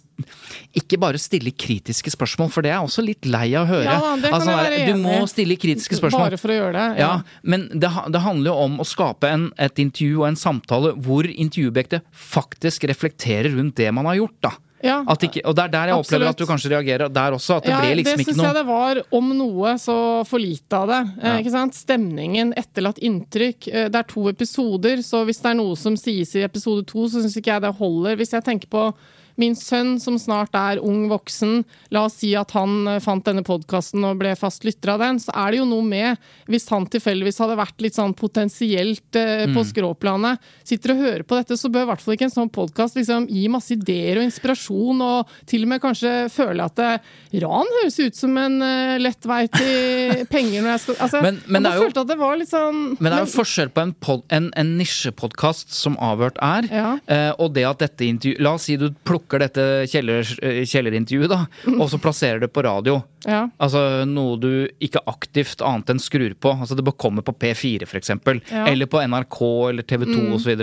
ikke bare stille kritiske spørsmål, for det er jeg også litt lei av å høre. Ja det kan Altså, jeg være du må stille kritiske spørsmål. Bare for å gjøre det. Ja, men det, det handler jo om å skape en, et intervju og en samtale hvor intervjuobjektet faktisk reflekterer rundt det man har gjort, da. Ja. Ikke, og det er der jeg opplever Absolutt. at du kanskje reagerer der også. At det ja, ble liksom det ikke syns jeg det var om noe så for lite av det. Eh, Ja. ikke sant? Stemningen, etterlatt inntrykk. Eh, det er to episoder, så hvis det er noe som sies i episode to, så syns ikke jeg det holder. Hvis jeg tenker på min sønn som snart er ung voksen, la oss si at han eh, fant denne podkasten og ble fast lytter av den, så er det jo noe med Hvis han tilfeldigvis hadde vært litt sånn potensielt eh, Mm. på skråplanet, sitter og hører på dette, så bør i hvert fall ikke en sånn podkast liksom, gi masse ideer og inspirasjon, og til og med kanskje føle at det, ran høres ut som en uh, lett vei til penger når jeg skal altså, Men- men det er jo- det var litt sånn Men det er jo forskjell på en, pod, en, en nisjepodkast som Avhørt er, Ja. uh, og det at dette intervjuet La oss si du plukker dette kjeller, eh, kjellerintervjuet, da, og så plasserer det på radio. ja. Altså noe du ikke aktivt annet enn skrur på. Altså Det kommer komme på P4 f.eks. Ja. Eller på NRK eller TV 2 mm. osv.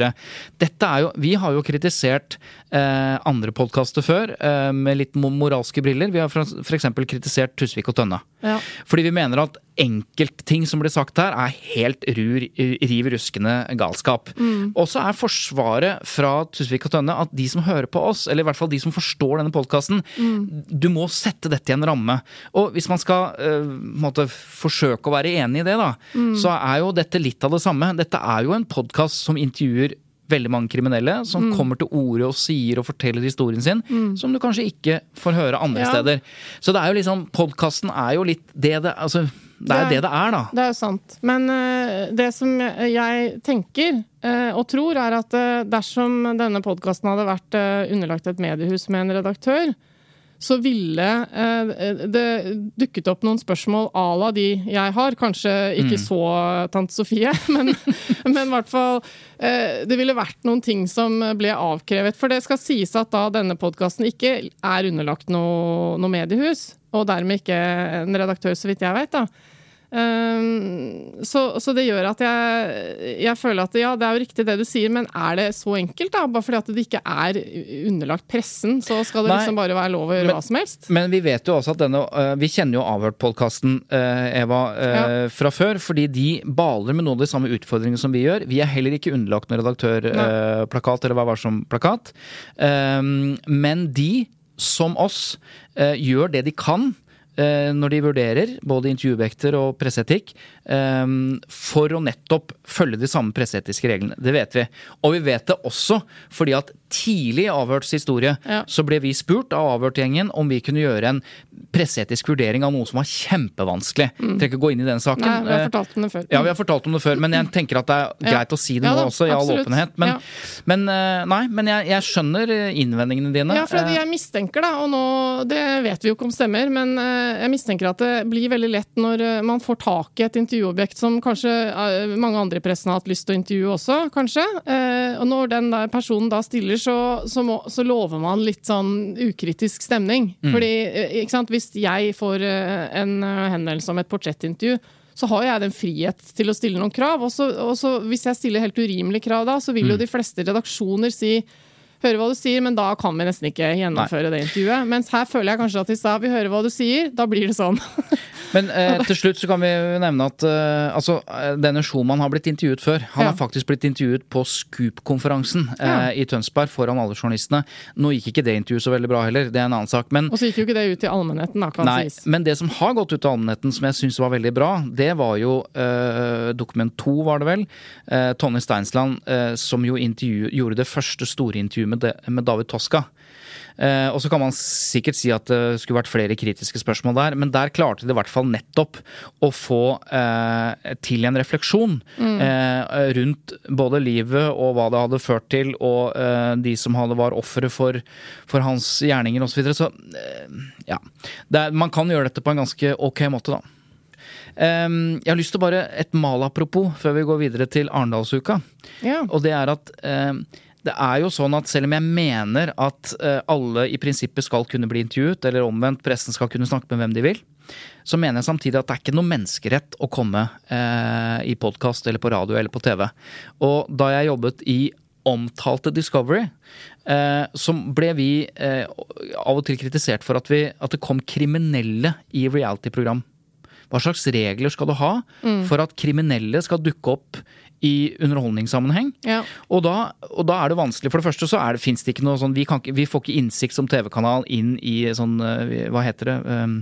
Dette er jo Vi har jo kritisert eh, andre podkaster før eh, med litt moralske briller. Vi har f.eks. kritisert Tusvik og Tønne. Ja. Fordi vi mener at enkeltting som blir sagt her, er helt rur, riv ruskende galskap. Og så er forsvaret fra Tusvik og Tønne at de som hører på oss, eller i hvert fall de som forstår denne podkasten, du må sette dette i en ramme. Og hvis man skal eh, måtte, forsøke å være enig i det, da, så er jo dette litt av det samme. Dette er jo en podkast som intervjuer veldig mange kriminelle som kommer til orde og sier og forteller historien sin, som du kanskje ikke får høre andre Ja. steder. Så det er jo liksom Podkasten er jo litt det det Altså, det er jo det det er, da. Det er jo sant. Men eh, det som jeg tenker eh, og tror, er at eh, dersom denne podkasten hadde vært underlagt et mediehus med en redaktør, så ville det dukket opp noen spørsmål à la de jeg har. Kanskje ikke så tante Sofie, men, men i hvert fall Det ville vært noen ting som ble avkrevet. For det skal sies at da denne podkasten ikke er underlagt noe, noe mediehus, og dermed ikke en redaktør, så vidt jeg vet, da. Um, så, så det gjør at jeg, jeg føler at ja, det er jo riktig det du sier, men er det så enkelt, da? Bare fordi at det ikke er underlagt pressen, så skal det Nei, liksom bare være lov å gjøre men- hva som helst? Men vi vet jo også at denne uh, Vi kjenner jo Avhørt-podkasten, Eva, uh, Ja. fra før. Fordi de baler med noen av de samme utfordringene som vi gjør. Vi er heller ikke underlagt noen redaktørplakat eller hva var som plakat. Um, men de, som oss, øh, gjør det de kan. øh, Når de vurderer både intervjuvekter og presseetikk, for å nettopp følge de samme presseetiske reglene. Det vet vi. Og vi vet det også fordi at tidlig i Avhørts historie Ja. så ble vi spurt av Avhørt-gjengen om vi kunne gjøre en presseetisk vurdering av noe som var kjempevanskelig. Trenger ikke gå inn i den saken. Nei, vi har Eh, fortalt om det før. Ja, vi har fortalt om det før, men jeg tenker at det er Ja. greit å si det nå ja, også, i all absolutt. åpenhet. Men, Ja. men eh, nei, men jeg, jeg skjønner eh, innvendingene dine. Ja, for jeg mistenker da, og nå, det vet vi jo ikke om stemmer, men jeg mistenker at det blir veldig lett når man får tak i et intervjuobjekt som kanskje eh, mange andre i pressen har hatt lyst til å intervjue også, kanskje. Eh, Og når den personen da stiller, så, så, må, så lover man litt sånn ukritisk stemning. Mm. Fordi, eh, ikke sant, hvis jeg får en henvendelse om et portrettintervju, så har jeg den frihet til å stille noen krav. Og så, hvis jeg stiller helt urimelige krav da, så vil Mm. jo de fleste redaksjoner si Høre hva du sier, men da kan vi nesten ikke gjennomføre det intervjuet. Mens her føler jeg kanskje at de sa vi hører hva du sier, da blir det sånn. Men eh, til slutt så kan vi nevne at eh, altså, eh, denne Schumann har blitt intervjuet før. Han Ja. har faktisk blitt intervjuet på Scoop-konferansen eh, Ja. i Tønsberg foran alle journalistene. Nå gikk ikke det intervjuet så veldig bra heller, det er en annen sak. Men Og så gikk jo ikke det ut til allmennheten, da, kan Nei, sies. men det som har gått ut til allmennheten, som jeg syns var veldig bra, det var jo eh, Dokument 2, var det vel. Eh, Tonje Steinsland som jo gjorde det første store intervjuet med, det- med David Toska. Eh, og så kan man sikkert si at det skulle vært flere kritiske spørsmål der, men der klarte de i hvert fall nettopp å få eh, til en refleksjon eh, rundt både livet og hva det hadde ført til, og eh, de som hadde var ofre for, for hans gjerninger osv. Så, videre. så eh, ja. Er, man kan gjøre dette på en ganske ok måte, da. Um, jeg har lyst til bare et malapropos før vi går videre til Arendalsuka. Ja. Og det er at eh, det er jo sånn at selv om jeg mener at eh, alle i prinsippet skal kunne bli intervjuet, eller omvendt, pressen skal kunne snakke med hvem de vil, så mener jeg samtidig at det er ikke noe menneskerett å komme eh, i podkast eller på radio eller på TV. Og da jeg jobbet i omtalte Discovery, eh, så ble vi eh, av og til kritisert for at, vi, at det kom kriminelle i reality-program. Hva slags regler skal du ha for at kriminelle skal dukke opp i underholdningssammenheng? Ja. Og da, og da er det vanskelig. For det første så er det, ikke noe sånn vi, kan vi får ikke innsikt som TV-kanal inn i sånn eh, Hva heter det? Um,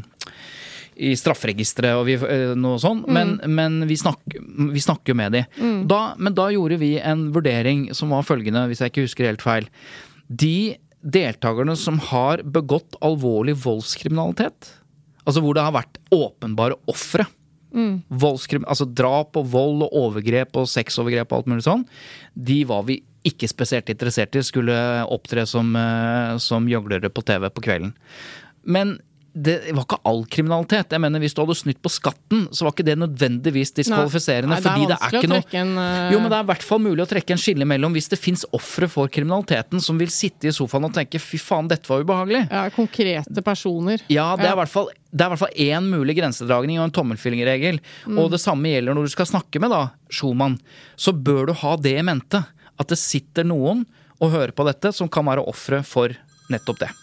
i strafferegisteret og vi, eh, noe sånn, men, men vi, snakker, vi snakker med de. Da, men da gjorde vi en vurdering som var følgende, hvis jeg ikke husker helt feil. De deltakerne som har begått alvorlig voldskriminalitet, altså hvor det har vært åpenbare ofre, voldskrim, altså drap og vold og overgrep og sexovergrep og alt mulig sånn, de var vi ikke spesielt interessert i skulle opptre som, eh, som på TV på kvelden. Men det var ikke all kriminalitet. Jeg mener, Hvis du hadde snytt på skatten, så var ikke det nødvendigvis diskvalifiserende. Nei, det er fordi det er ikke noe en, eh, Jo, men det er i hvert fall mulig å trekke en skille mellom hvis det fins ofre for kriminaliteten som vil sitte i sofaen og tenke 'fy faen, dette var ubehagelig'. ja, konkrete personer. Ja, det er i hvert fall det er i hvert fall én mulig grensedragning og en tommelfingerregel. Mm. Og det samme gjelder når du skal snakke med da, Schumann. Så bør du ha det i mente. At det sitter noen og hører på dette som kan være ofre for nettopp det.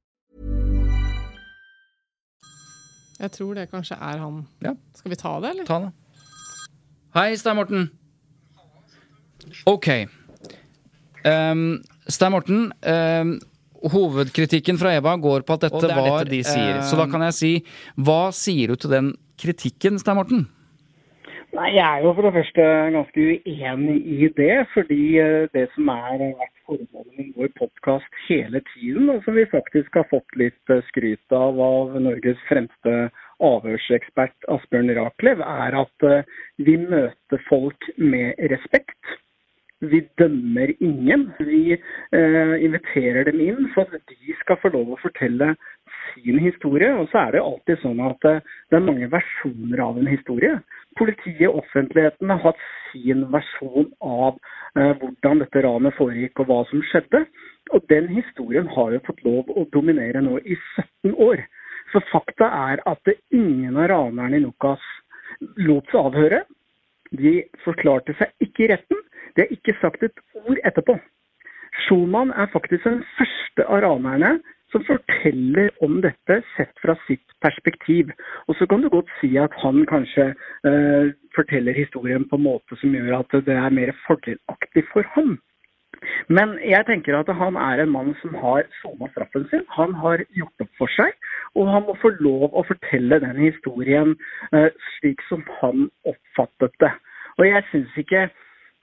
Jeg tror det kanskje er han. Ja. Skal vi ta det, eller? Ta det. Hei, Stein Morten. Ok. Um, Stein Morten, um, hovedkritikken fra Eva går på at dette Og det er var dette de sier. eh, Så da kan jeg si Hva sier du til den kritikken, Stein Morten? Nei, Jeg er jo for det første ganske uenig i det. Fordi eh, det som er vært formålet med vår podkast hele tiden, og som vi faktisk har fått litt eh, skryt av av Norges fremste avhørsekspert Asbjørn Rachlew, er at eh, vi møter folk med respekt. Vi dømmer ingen. Vi eh, inviterer dem inn for at de skal få lov å fortelle sin historie. Og så er det alltid sånn at eh, det er mange versjoner av en historie. Politiet og offentligheten har hatt sin versjon av eh, hvordan dette ranet foregikk og hva som skjedde. Og den historien har jo fått lov å dominere nå i 17 år. Så fakta er at ingen av ranerne i Nokas lot seg avhøre. De forklarte seg ikke i retten. De har ikke sagt et ord etterpå. Schumann er faktisk den første av ranerne som forteller om dette sett fra sitt perspektiv. Og så kan du godt si at han kanskje eh, forteller historien på en måte som gjør at det er mer fordelaktig for ham. Men jeg tenker at han er en mann som har sona straffen sin. Han har gjort opp for seg. Og han må få lov å fortelle den historien eh, slik som han oppfattet det. Og jeg syns ikke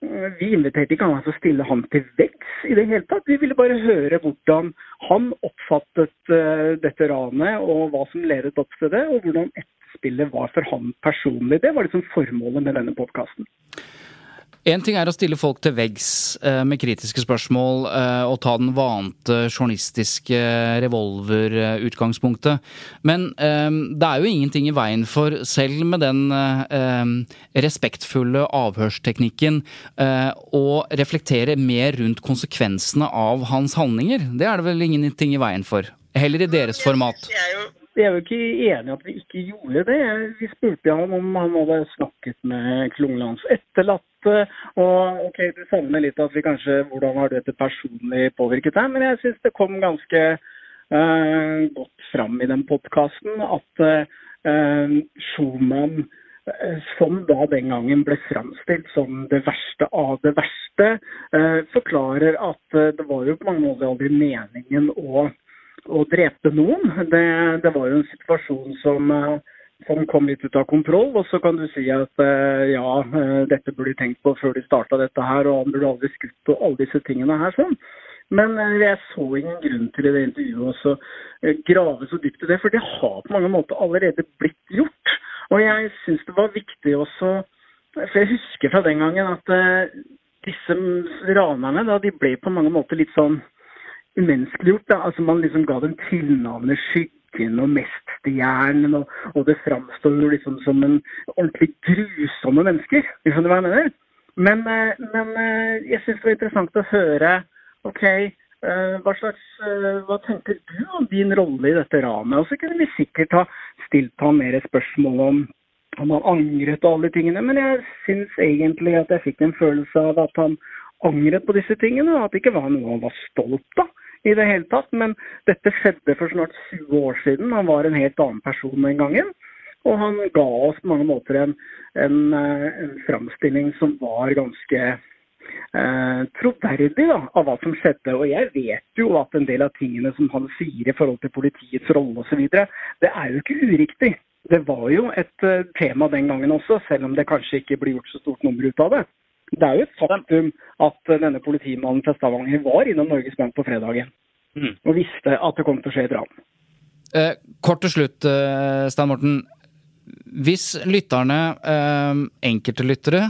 Vi inviterte ikke han til å stille han til vekks i det hele tatt. Vi ville bare høre hvordan han oppfattet uh, dette ranet, og hva som ledet opp til det, og hvordan etterspillet var for han personlig. Det var liksom formålet med denne podkasten. Én ting er å stille folk til veggs eh, med kritiske spørsmål eh, og ta den vante journalistiske revolverutgangspunktet. Men eh, det er jo ingenting i veien for, selv med den respektfulle avhørsteknikken, å reflektere mer rundt konsekvensene av hans handlinger. Det er det vel ingenting i veien for? Heller i deres format. Jeg er jo er ikke enige at vi ikke gjorde det. Vi spurte han om han hadde snakket med Klunglands etterlatte. Og ok, du savner litt at vi kanskje Hvordan har dette personlig påvirket deg? Men jeg syns det kom ganske uh, godt fram i den podkasten at uh, Schumann uh, som da den gangen ble framstilt som det verste av det verste, forklarer at det var jo på mange måter aldri meningen å å drepe noen. Det, det, var jo en situasjon som, eh, som, kom litt ut av kontroll. Og så kan du si at eh, ja, eh, dette burde du tenkt på før de starta dette her, og han burde aldri skutt og alle disse tingene her sånn. Men jeg så ingen grunn til i det intervjuet å grave så dypt i det, for det har på mange måter allerede blitt gjort. Og jeg syns det var viktig også For jeg husker fra den gangen at disse ranerne da, de ble på mange måter litt sånn umenneskeliggjort. altså Man liksom ga dem tilnavnet Skyggen og Mesterhjernen, og, og det framstår jo liksom som en ordentlig grusomme mennesker. Du skjønner hva jeg mener? Men, eh, men eh, jeg syns det var interessant å høre OK, eh, hva slags Hva tenker du om din rolle i dette ranet? Og så kunne vi sikkert ha stilt ham mer spørsmål om om han angret og alle tingene, men jeg syns egentlig at jeg fikk en følelse av at han angret på disse tingene, og at det ikke var noe han var stolt av i det hele tatt. Men dette skjedde for snart 20 år siden. Han var en helt annen person den gangen. Og han ga oss på mange måter en, en, eh, en framstilling som var ganske eh, troverdig da, av hva som skjedde. Og jeg vet jo at en del av tingene som han sier i forhold til politiets rolle osv., det er jo ikke uriktig. Det var jo et uh, tema den gangen også, selv om det kanskje ikke blir gjort så stort nummer ut av det. Det er jo et faktum at eh, denne politimannen fra Stavanger var innom Norges Bank på fredagen mm. og visste at det kom til å skje et ran. Eh, kort til slutt, eh, Stein Morten. Hvis lytterne, eh, enkelte lyttere,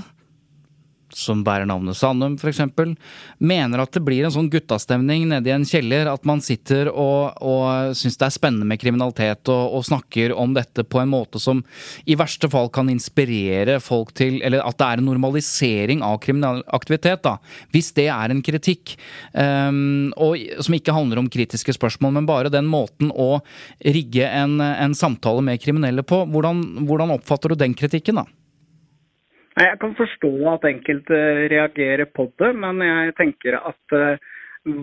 som bærer navnet Sandum f.eks., mener at det blir en sånn guttastemning nede i en kjeller. At man sitter og, og syns det er spennende med kriminalitet og, og, snakker om dette på en måte som i verste fall kan inspirere folk til Eller at det er en normalisering av kriminell aktivitet, da. Hvis det er en kritikk. Um, og, som ikke handler om kritiske spørsmål, men bare den måten å rigge en, en samtale med kriminelle på. Hvordan, hvordan oppfatter du den kritikken, da? Jeg kan forstå at enkelte reagerer på det, men jeg tenker at eh,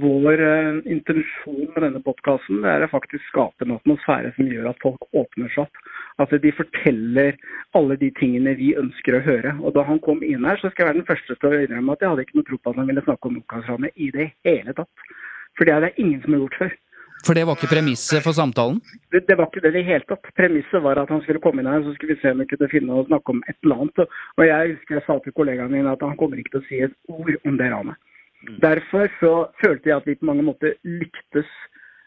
vår eh, intensjon med denne podkasten er å faktisk skape en atmosfære som gjør at folk åpner seg opp. At de forteller alle de tingene vi ønsker å høre. Og Da han kom inn her, så skal jeg være den første til å innrømme at jeg hadde ikke noe tro på at han ville snakke om Nokas-ranet i det hele tatt. For det er det ingen som har gjort før. For det var ikke premisset for samtalen? Det, det, var ikke det i det hele tatt. Premisset var at han skulle komme inn her, så skulle vi se om vi kunne finne og snakke om et eller annet. Og jeg husker jeg sa til kollegaene mine at han kommer ikke til å si et ord om det ranet. Mm. Derfor så følte jeg at vi på mange måter lyktes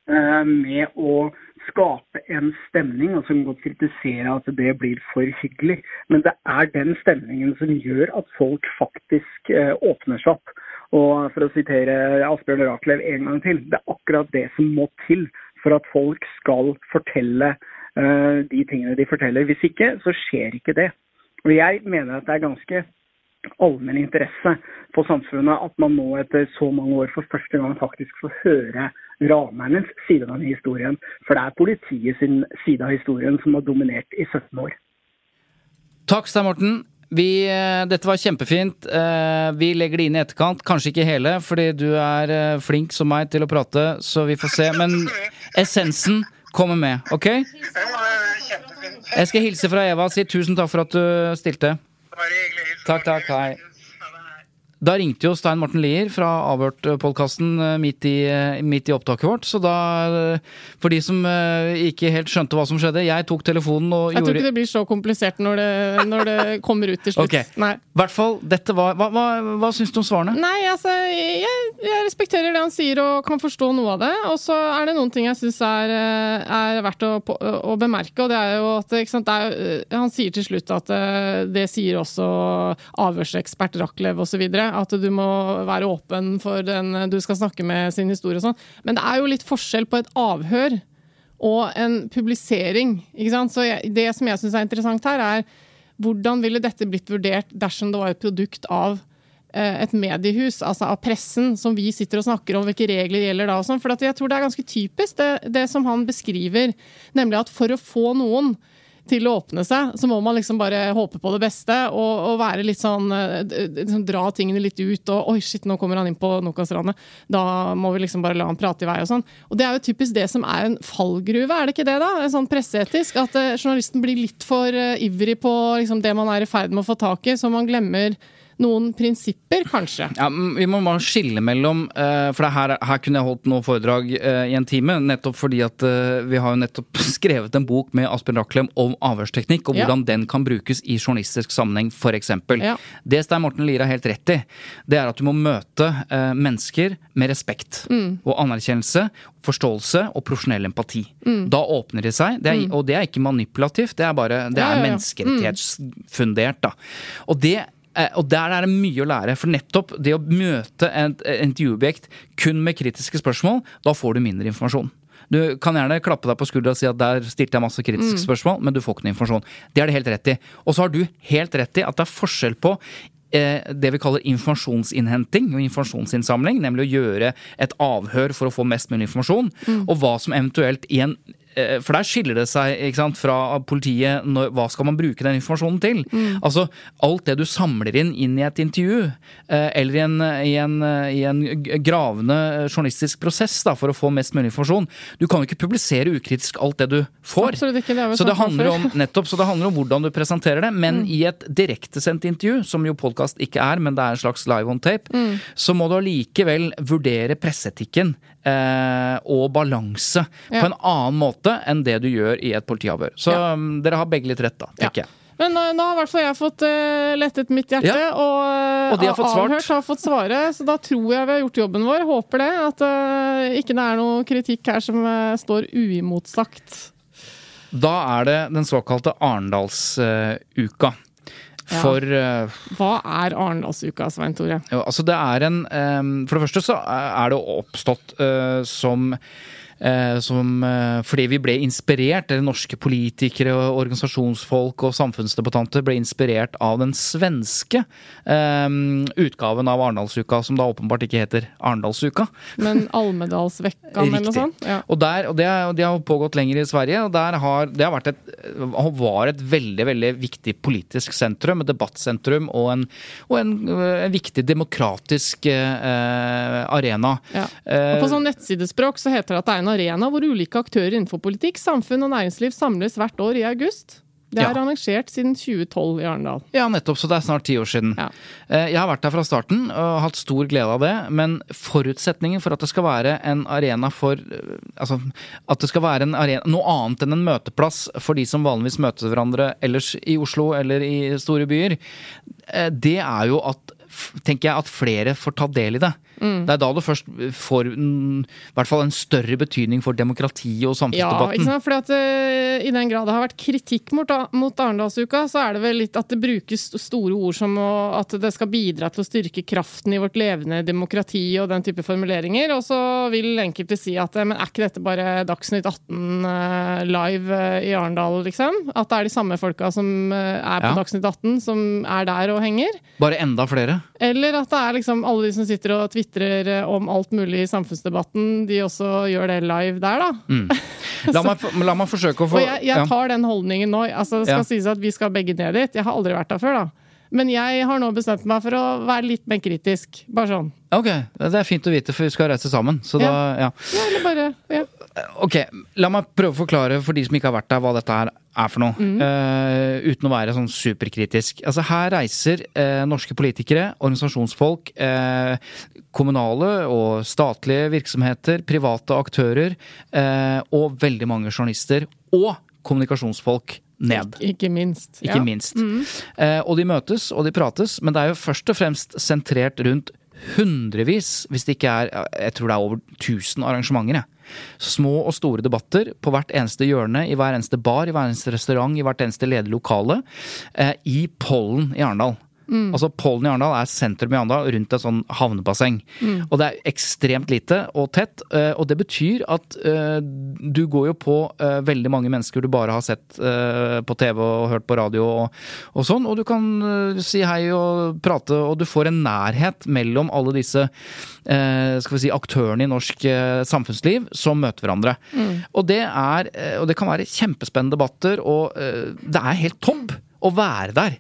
eh, med å skape en stemning, og så kan godt kritisere at det blir for hyggelig. Men det er den stemningen som gjør at folk faktisk eh, åpner seg opp. Og for å sitere Asbjørn Rachlew en gang til, det er akkurat det som må til for at folk skal fortelle uh, de tingene de forteller. Hvis ikke, så skjer ikke det. Og jeg mener at det er ganske allmenn interesse for samfunnet at man nå etter så mange år for første gang faktisk får høre ranernes side av denne historien. For det er politiet sin side av historien som har dominert i 17 år. Takk, Stein Morten. Vi, eh, dette var kjempefint. Eh, vi legger det inn i etterkant. Kanskje ikke hele, fordi du er eh, flink som meg til å prate, så vi får se. Men essensen kommer med, OK? Jeg skal hilse fra Eva og si tusen takk for at du stilte. Takk, takk. Hei. Da ringte jo Stein Morten Lier fra Avhørt-podkasten midt, i- midt i opptaket vårt. Så da, eh, for de som eh, ikke helt skjønte hva som skjedde, jeg tok telefonen og Jeg tror ikke det blir så komplisert når det, når det kommer ut til slutt. Okay. Nei. Hvert fall, dette var Hva, hva, hva syns du om svarene? Nei, altså, jeg, jeg respekterer det han sier og kan forstå noe av det. Og så er det noen ting jeg syns er, eh, er verdt å, å bemerke, og det er jo at sant, er, eh, Han sier til slutt at eh, det sier også avhørsekspert Rachlew osv. At du må være åpen for den du skal snakke med sin historie og sånn. Men det er jo litt forskjell på et avhør og en publisering. Ikke sant? Så jeg, det som jeg syns er interessant her, er hvordan ville dette blitt vurdert dersom det var et produkt av eh, et mediehus, altså av pressen, som vi sitter og snakker om hvilke regler gjelder da og sånn. For jeg tror det er ganske typisk det, det som han beskriver, nemlig at for å få noen til å åpne seg, så må man liksom bare håpe på det beste og, og være litt sånn eh, liksom Dra tingene litt ut og Oi, shit, nå kommer han inn på Nokas-ranet. Da må vi liksom bare la han prate i vei og sånn. Og det er jo typisk det som er en fallgruve, er det ikke det, da? Sånn presseetisk. At eh, journalisten blir litt for eh, ivrig på liksom, det man er i ferd med å få tak i, så man glemmer noen prinsipper, kanskje. Ja, Vi må bare skille mellom eh, For det her, her kunne jeg holdt noe foredrag eh, i en time. Nettopp fordi at eh, vi har jo nettopp skrevet en bok med Asbjørn Rachlem om avhørsteknikk, og Ja. hvordan den kan brukes i journalistisk sammenheng, f.eks. Ja. Det Stein Morten Lier har helt rett i, det er at du må møte mennesker med respekt og anerkjennelse, forståelse og profesjonell empati. Da åpner de seg, det er, og det er ikke manipulativt, det er bare det Ja, ja, ja. menneskerettighetsfundert. da. Og det Og der er det mye å lære. For nettopp det å møte et intervjuobjekt kun med kritiske spørsmål, da får du mindre informasjon. Du kan gjerne klappe deg på skuldra og si at der stilte jeg masse kritiske spørsmål, men du får ikke noe informasjon. Det er det helt rett i. Og så har du helt rett i at det er forskjell på eh, det vi kaller informasjonsinnhenting og informasjonsinnsamling, nemlig å gjøre et avhør for å få mest mulig informasjon, og hva som eventuelt i en eh, for der skiller det seg ikke sant, fra politiet når, hva skal man bruke den informasjonen til. Altså, Alt det du samler inn inn i et intervju, eh, eller i en, i, en, eh, i en gravende journalistisk prosess da, for å få mest mulig informasjon Du kan jo ikke publisere ukritisk alt det du får. Ikke, det så det om handler om nettopp, så det handler om hvordan du presenterer det. Men i et direktesendt intervju, som jo podkast ikke er, men det er en slags live on tape, så må du allikevel vurdere presseetikken eh, og balanse Ja. på en annen måte enn det du gjør i et politiavhør. Så Ja. um, dere har begge litt rett, da, tenker jeg. Men nå, nå har i hvert fall jeg fått uh, lettet mitt hjerte, Ja. og, uh, Og de har avhørt har fått svare. Så da tror jeg vi har gjort jobben vår. Håper det. At uh, ikke det er noe kritikk her som eh, står uimotsagt. Da er det den såkalte Arendalsuka. Ja. For eh, Hva er Arendalsuka, Svein Tore? Jo, altså det er en em, For det første så er det oppstått eh, som eh, som, eh, fordi vi ble inspirert, eller norske politikere, og organisasjonsfolk og samfunnsdebattanter ble inspirert av den svenske em, utgaven av Arendalsuka, som da åpenbart ikke heter Arendalsuka. Men Almedalsvekkan eller noe sånt? Ja. Og, der, og det, det har pågått lenger i Sverige, og der har, det har vært et, var et veldig veldig viktig politisk sentrum, et debattsentrum og en, og en, en viktig demokratisk eh, arena. Ja. Eh, Og på sånn nettsidespråk så heter det at det er en arena hvor ulike aktører innenfor politikk, samfunn og næringsliv samles hvert år i august. Det er Ja. arrangert siden 2012 i Arendal. Ja, nettopp. Så det er snart ti år siden. Ja. Eh, Jeg har vært der fra starten og hatt stor glede av det. Men forutsetningen for at det skal være en arena for eh, Altså at det skal være en arena, noe annet enn en møteplass for de som vanligvis møter hverandre ellers i Oslo eller i store byer, eh, det er jo at tenker jeg at flere får ta del i det. Det er da du først får mm, i hvert fall en større betydning for demokrati og Ja, ikke samfunnsdebatten. sant? Fordi at eh, I den grad det har vært kritikk mot, mot Arendalsuka, så er det vel litt at det brukes store ord som å, at det skal bidra til å styrke kraften i vårt levende demokrati og den type formuleringer. Og så vil enkelte si at eh, men er ikke dette bare Dagsnytt 18 uh, live uh, i Arendal, liksom? At det er de samme folka som eh, er på Ja. Dagsnytt 18, som er der og henger? Bare enda flere. Eller at det er liksom alle de som sitter og tvitrer eh, om alt mulig i samfunnsdebatten, de også gjør det live der, da. La meg, la meg forsøke å få jeg, jeg ja. tar den holdningen nå. Altså, det skal Ja. sies at Vi skal begge ned dit. Jeg har aldri vært der før. da. Men jeg har nå bestemt meg for å være litt mer kritisk. Bare sånn. Ok, det er fint å vite, for vi skal reise sammen. Så da, ja. Ja, eller bare ja. Ok, la meg prøve å forklare for de som ikke har vært der, hva dette her er for noe. Eh, uten å være sånn superkritisk. Altså, her reiser uh, norske politikere, organisasjonsfolk, eh, kommunale og statlige virksomheter, private aktører eh, og veldig mange journalister og kommunikasjonsfolk ned. Ikke minst. Ikke ja. minst. Eh, og de møtes og de prates, men det er jo først og fremst sentrert rundt hundrevis, hvis det ikke er Jeg tror det er over 1000 arrangementer. jeg. Små og store debatter på hvert eneste hjørne, i hver eneste bar, i hver eneste restaurant, i hvert eneste ledige lokale. Eh, I Pollen i Arendal. Altså Pollen i Arendal er sentrum i Arendal, rundt et sånn havnebasseng. Og det er ekstremt lite og tett, eh, og det betyr at eh, du går jo på eh, veldig mange mennesker du bare har sett på TV og hørt på radio og, og sånn, og du kan si hei og prate, og du får en nærhet mellom alle disse skal vi si, aktørene i norsk samfunnsliv som møter hverandre. Og, det er, og det kan være kjempespennende debatter, og det er helt topp å være der.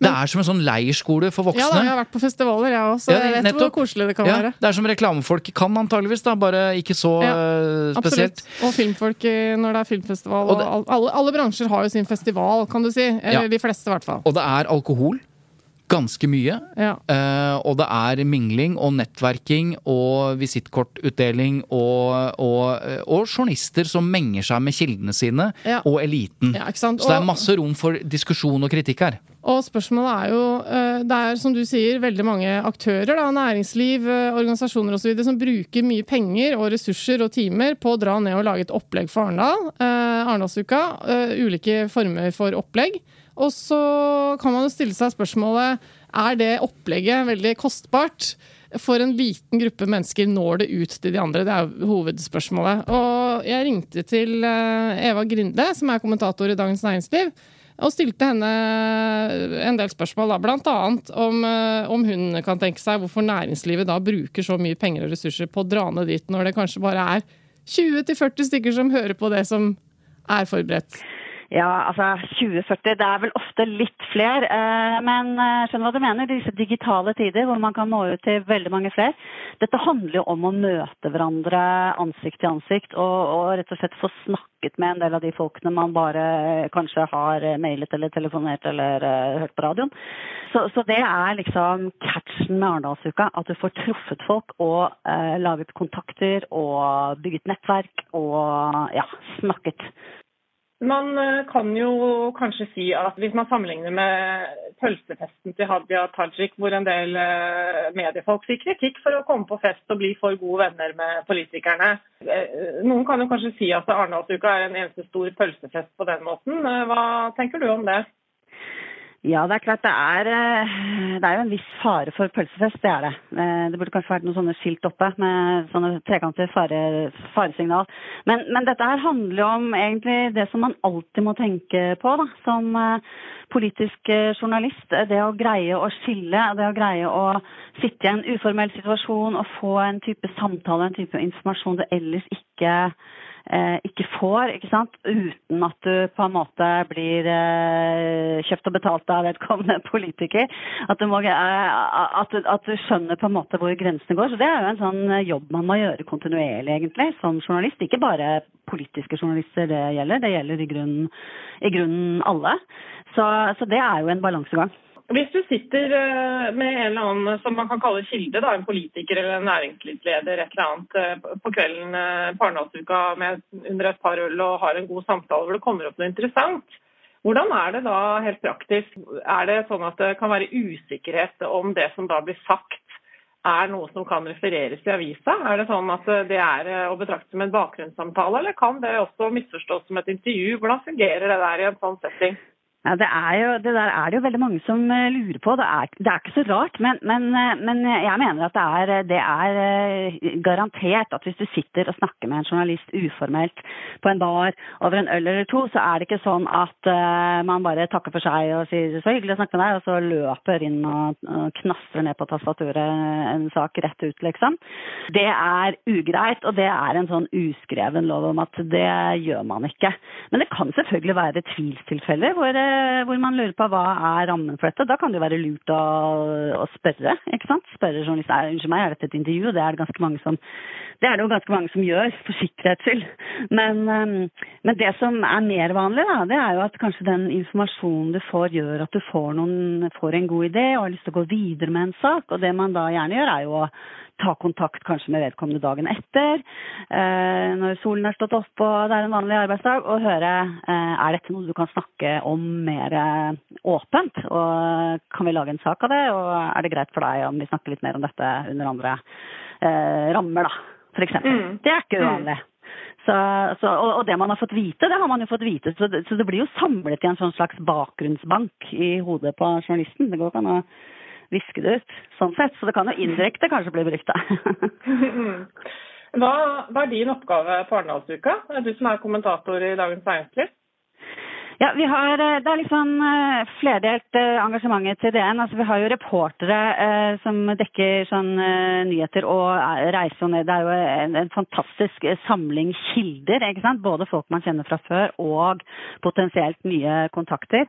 Det er som en sånn leirskole for voksne. Ja da, jeg har vært på festivaler, jeg òg, så Ja, jeg vet nettopp. hvor koselig det kan Ja, være. det er som reklamefolk kan antageligvis, da, bare ikke så Ja, eh, spesielt. Absolutt. Og filmfolk når det er filmfestival. Og det- og alle, alle bransjer har jo sin festival, kan du si. Eller Ja. de fleste, i hvert fall. Og det er alkohol. Ganske mye. Ja. Uh, og det er mingling og nettverking og visittkortutdeling og, og, og journalister som menger seg med kildene sine, Ja. og eliten. Ja? Så det er masse rom for diskusjon og kritikk her. Og spørsmålet er jo eh, Det er som du sier veldig mange aktører, da, næringsliv, eh, organisasjoner osv. som bruker mye penger og ressurser og timer på å dra ned og lage et opplegg for Arendal. Eh, Arendalsuka. ulike former for opplegg. Og så kan man jo stille seg spørsmålet er det opplegget veldig kostbart. For en liten gruppe mennesker når det ut til de andre? Det er jo hovedspørsmålet. Og jeg ringte til Eva Grinde, som er kommentator i Dagens Næringsliv, og stilte henne en del spørsmål, da, annet om, eh, om hun kan tenke seg hvorfor næringslivet da bruker så mye penger og ressurser på å dra ned dit, når det kanskje bare er 20-40 stykker som hører på det som er forberedt. Ja, altså 2040, det er vel ofte litt flere. eh, Men eh, skjønner hva du mener, disse digitale tider hvor man kan nå ut til veldig mange flere. Dette handler jo om å møte hverandre ansikt til ansikt og, og rett og slett få snakket med en del av de folkene man bare kanskje har eh, mailet eller telefonert eller eh, hørt på radioen. Så, så det er liksom catchen med Arendalsuka. At du får truffet folk og eh, laget kontakter og bygget nettverk og ja, snakket. Man eh, kan jo kanskje si at hvis man sammenligner med pølsefesten til Hadia Tajik, hvor en del eh, mediefolk fikk kritikk for å komme på fest og bli for gode venner med politikerne. Eh, Noen kan jo kanskje si at Arendalsuka er en eneste stor pølsefest på den måten. Hva tenker du om det? Ja, det er klart det er, eh, det er jo en viss fare for pølsefest, det er det. Eh, Det burde kanskje vært noen sånne skilt oppe med sånne trekanter fare, faresignal. Men, men dette her handler jo om egentlig det som man alltid må tenke på da, som eh, politisk journalist. Det å greie å skille, det å greie å sitte i en uformell situasjon og få en type samtale, en type informasjon du ellers ikke ikke får, ikke sant? uten at du på en måte blir eh, kjøpt og betalt av vedkommende politiker. At du, må, eh, at, at du skjønner på en måte hvor grensene går. Så Det er jo en sånn eh, jobb man må gjøre kontinuerlig egentlig, som journalist. Ikke bare politiske journalister det gjelder, det gjelder i grunnen, i grunnen alle. Så, så det er jo en balansegang. Hvis du sitter eh, med en eller annen som man kan kalle kilde, da, en politiker eller en næringslivsleder et eller annet eh, på kvelden eh, på Arendalsuka under et par øl og har en god samtale hvor det kommer opp noe interessant, hvordan er det da helt praktisk? Er det sånn at det kan være usikkerhet om det som da blir sagt er noe som kan refereres i avisa? Er det sånn at det er eh, å betrakte som en bakgrunnssamtale, eller kan det også misforstås som et intervju? Hvordan fungerer det der i en sånn setting? Ja, det, jo, det der er det jo veldig mange som eh, lurer på. Det er, det er ikke så rart, men, men, eh, men jeg mener at det er, det er eh, garantert at hvis du sitter og snakker med en journalist uformelt på en bar over en øl eller to, så er det ikke sånn at uh, man bare takker for seg og sier 'så hyggelig å snakke med deg', og så løper inn og, og ned på tastaturet en sak rett ut, liksom. Det er ugreit, og det er en sånn uskreven lov om at det gjør man ikke. Men det kan selvfølgelig være tvilstilfeller hvor eh, eh, hvor man lurer på hva er rammen for dette. Da kan det jo være lurt å, å spørre. ikke sant? Spørre journalisten unnskyld meg, er dette et intervju? Det er det ganske mange som det det jo ganske mange som gjør, for sikkerhets skyld. Men, eh, men, det som er mer vanlig, da, det er jo at kanskje den informasjonen du får, gjør at du får, noen, får en god idé og har lyst til å gå videre med en sak. Og det man da gjerne gjør, er jo å ta kontakt kanskje med vedkommende dagen etter, eh, når solen har stått opp og det er en vanlig arbeidsdag, og høre eh, er dette noe du kan snakke om mer eh, åpent. Og kan vi lage en sak av det, og er det greit for deg om vi snakker litt mer om dette under andre eh, rammer, da, f.eks. Mm. Det er ikke mm. uvanlig. Så, så, og, og, det man har fått vite, det har man jo fått vite. Så det, så det blir jo samlet i en sånn slags bakgrunnsbank i hodet på journalisten. Det går ikke an å viske det ut, sånn sett. Så det kan jo indirekte kanskje bli berykta. hva, hva er din oppgave på Arendalsuka? Du som er kommentator i Dagens Næringsliv? Ja, vi har, eh, Det er liksom sånn flerdelt uh, engasjementet til DN. Altså, vi har jo reportere eh, som dekker sånn nyheter og reiser ned. Det er jo en, en, fantastisk samling kilder. ikke sant? Både folk man kjenner fra før og potensielt nye kontakter.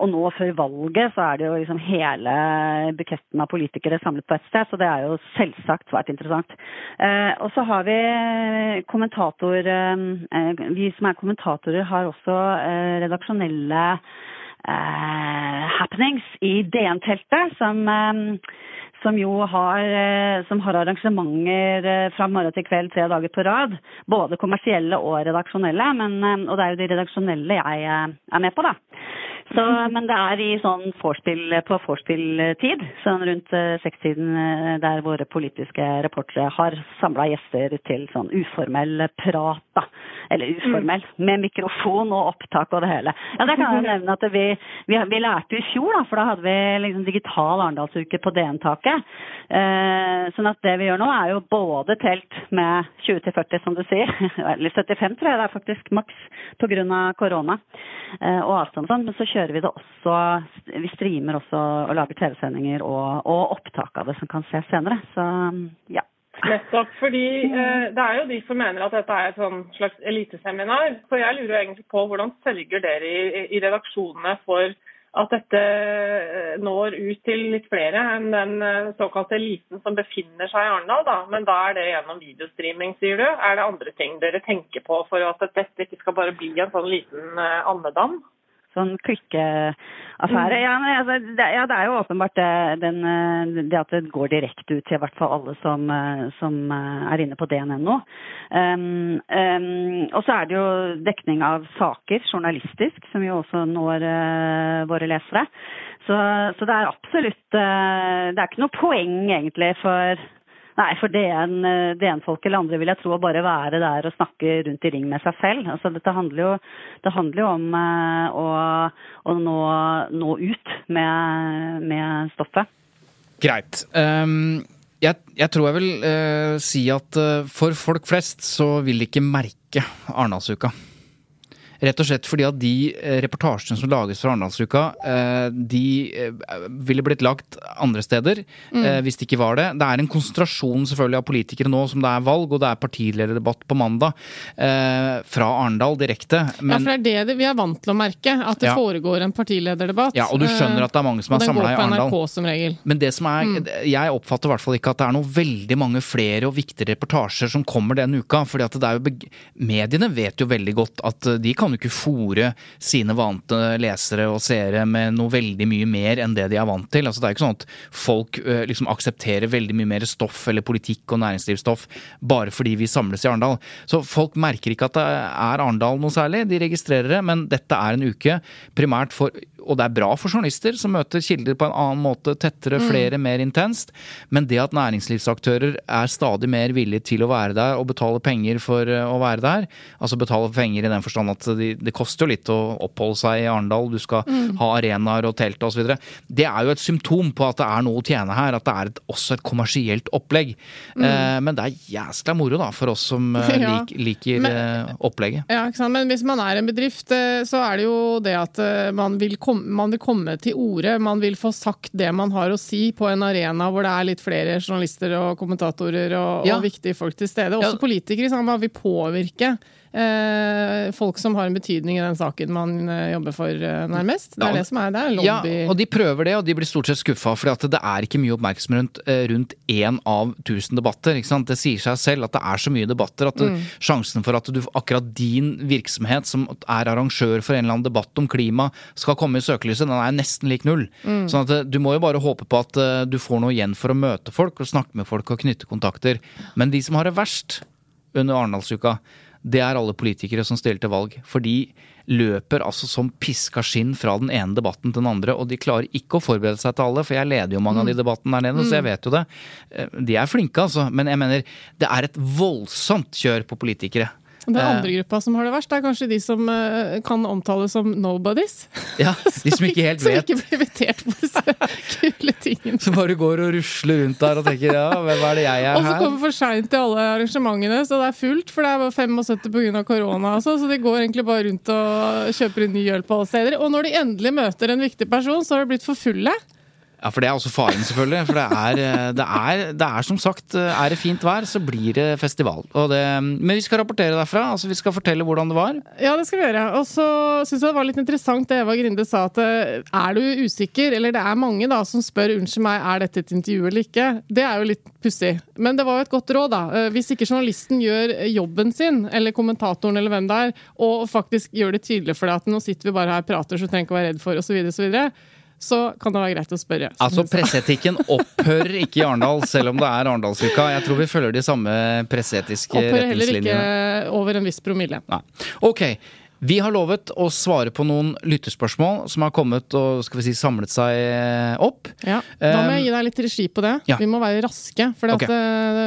og nå før valget så er det jo liksom hele buketten av politikere samlet på ett sted, så det er jo selvsagt svært interessant. og så har vi kommentator Vi som er kommentatorer, har også Eh, redaksjonelle eh, happenings i DN-teltet, som, eh, som jo har, som har, arrangementer fra morgen til kveld tre dager på rad. Både kommersielle og redaksjonelle. Men, og det er jo de redaksjonelle jeg er med på, da. Så, men det er i sånn forspill, på vorspiel-tid, sånn rundt uh, sekstiden, uh, der våre politiske reportere har samla gjester til sånn uformell prat, da. Eller uformell, mm. med mikrofon og opptak og det hele. Ja, det kan jeg nevne at vi, vi, vi lærte i fjor, da, for da hadde vi liksom digital Arendalsuke på DN-taket. Eh, sånn at det vi gjør nå, er jo både telt med 20-40, som du sier, eller 75 tror jeg det er faktisk maks pga. korona og avstand og sånn. Men så kjører kjører vi det også Vi streamer også og lager TV-sendinger og, og, opptak av det som kan ses senere. Så ja. Nettopp. fordi eh, det er jo de som mener at dette er et sånn slags eliteseminar. Så jeg lurer egentlig på hvordan sørger dere i, i redaksjonene for at dette eh, når ut til litt flere enn den eh, såkalte eliten som befinner seg i Arendal. Da. Men da er det gjennom videostreaming, sier du. Er det andre ting dere tenker på for at dette ikke skal bare bli en sånn liten eh, andedam? Sånn klikkeaffære. Mm. Ja, altså, det, ja, det, er jo åpenbart det, den, det, at det går direkte ut til i hvert fall alle som, som er inne på dn.no. Um, um, og så er det jo dekning av saker journalistisk, som jo også når uh, våre lesere. Så, så, det er absolutt uh, Det er ikke noe poeng egentlig for Nei, for DN-folk eller andre vil jeg tro å bare være der og snakke rundt i ring med seg selv. Altså, dette handler jo, det handler jo om uh, å, å nå, nå, ut med, med stoffet. Greit. Um, jeg, jeg, tror jeg vil uh, si at uh, for folk flest så vil de ikke merke Arendalsuka. Rett og slett fordi at de eh, reportasjene som lages fra Arendalsuka, eh, de eh, ville blitt lagt andre steder mm. hvis det ikke var det. Det er en konsentrasjon selvfølgelig av politikere nå som det er valg, og det er partilederdebatt på mandag fra Arendal direkte. Men, ja, for det er det vi er vant til å merke, at det ja. foregår en partilederdebatt. Ja, og du skjønner at det er mange som er samla i Arendal. som regel. Men det som er, mm. jeg oppfatter i hvert fall ikke at det er noe veldig mange flere og viktige reportasjer som kommer denne uka. fordi at det er jo, Mediene vet jo veldig godt at de kan kan jo ikke fòre sine vante lesere og seere med noe veldig mye mer enn det de er vant til. Altså, det er ikke sånn at folk uh, liksom aksepterer veldig mye mer stoff eller politikk og næringslivsstoff bare fordi vi samles i Arendal. Så folk merker ikke at det er Arendal noe særlig, de registrerer det, men dette er en uke primært for og det er bra for journalister som møter kilder på en annen måte, tettere, mm. flere, mm. mer intenst. Men det at næringslivsaktører er stadig mer villige til å være der og betale penger for eh, å være der, altså betale penger i den forstand at det, koster jo litt å oppholde seg i Arendal, du skal mm. ha arenaer og telt osv., det er jo et symptom på at det er noe å tjene her, at det er et, også et kommersielt opplegg. Mm. Eh, men det er jæskla moro da, for oss som eh, ja. lik, liker men, eh, opplegget. Ja, ikke sant? Men hvis man er en bedrift, så er det jo det at man vil komme kom, man vil komme til orde, man vil få sagt det man har å si på en arena hvor det er litt flere journalister og kommentatorer og, ja. og viktige folk til stede. Også ja. politikere. Man vil påvirke folk som har en betydning i den saken man eh, jobber for, eh, nærmest. Det er det som er det. er Ja, og de prøver det, og de blir stort sett skuffa. For det er ikke mye oppmerksomhet rundt, eh, én av tusen debatter. Det sier seg selv at det er så mye debatter at det, sjansen for at du, akkurat din virksomhet, som er arrangør for en eller annen debatt om klima, skal komme i søkelyset, den er nesten lik null. Sånn at eh, du må jo bare håpe på at eh, du får noe igjen for å møte folk og snakke med folk og knytte kontakter. Men de som har det verst under Arendalsuka, det er alle politikere som stiller til valg. For de løper altså som piska skinn fra den ene debatten til den andre, og de klarer ikke å forberede seg til alle, for jeg leder jo mange av de debattene der nede, så jeg vet jo det. Eh, De er flinke, altså, men jeg mener det er et voldsomt kjør på politikere. Den Eh, andre gruppa som har det verst, er kanskje de som eh, kan omtales som nobodies. Ja, De som ikke helt vet. Som ikke blir invitert på disse kule tingene. Som bare går og rusler rundt der og tenker ja, hvem er det jeg er her? Og så kommer for seint til alle arrangementene, så det er fullt. For det er bare 75 pga. korona. Altså, så de går egentlig bare rundt og kjøper en ny øl på alle steder. Og når de endelig møter en viktig person, så har de blitt for fulle. Ja, for det er også faren, selvfølgelig. For det er, eh, det er, det er som sagt, eh, er det fint vær, så blir det festival. Det, men vi skal rapportere derfra. altså Vi skal fortelle hvordan det var. Ja, det skal vi gjøre. Og så syns jeg det var litt interessant det Eva Grinde sa, at eh, er du usikker, eller det er mange da som spør unnskyld meg, er dette et intervju eller ikke, det er jo litt pussig. Men det var jo et godt råd, da. Hvis ikke journalisten gjør jobben sin, eller kommentatoren eller hvem det er, og faktisk gjør det tydelig for deg at nå sitter vi bare her og prater, så du trenger ikke å være redd for, osv., osv., så kan det være greit å spørre. Altså, Presseetikken opphører ikke i Arendal, selv om det er Arendalsuka. Jeg tror vi følger de samme presseetiske Opphører heller ikke over en viss promille. Nei. Ok. Vi har lovet å svare på noen lyttespørsmål som har kommet og skal vi si, samlet seg eh, opp. Ja, Da må jeg gi deg litt regi på det. ja. Vi må være raske, for okay.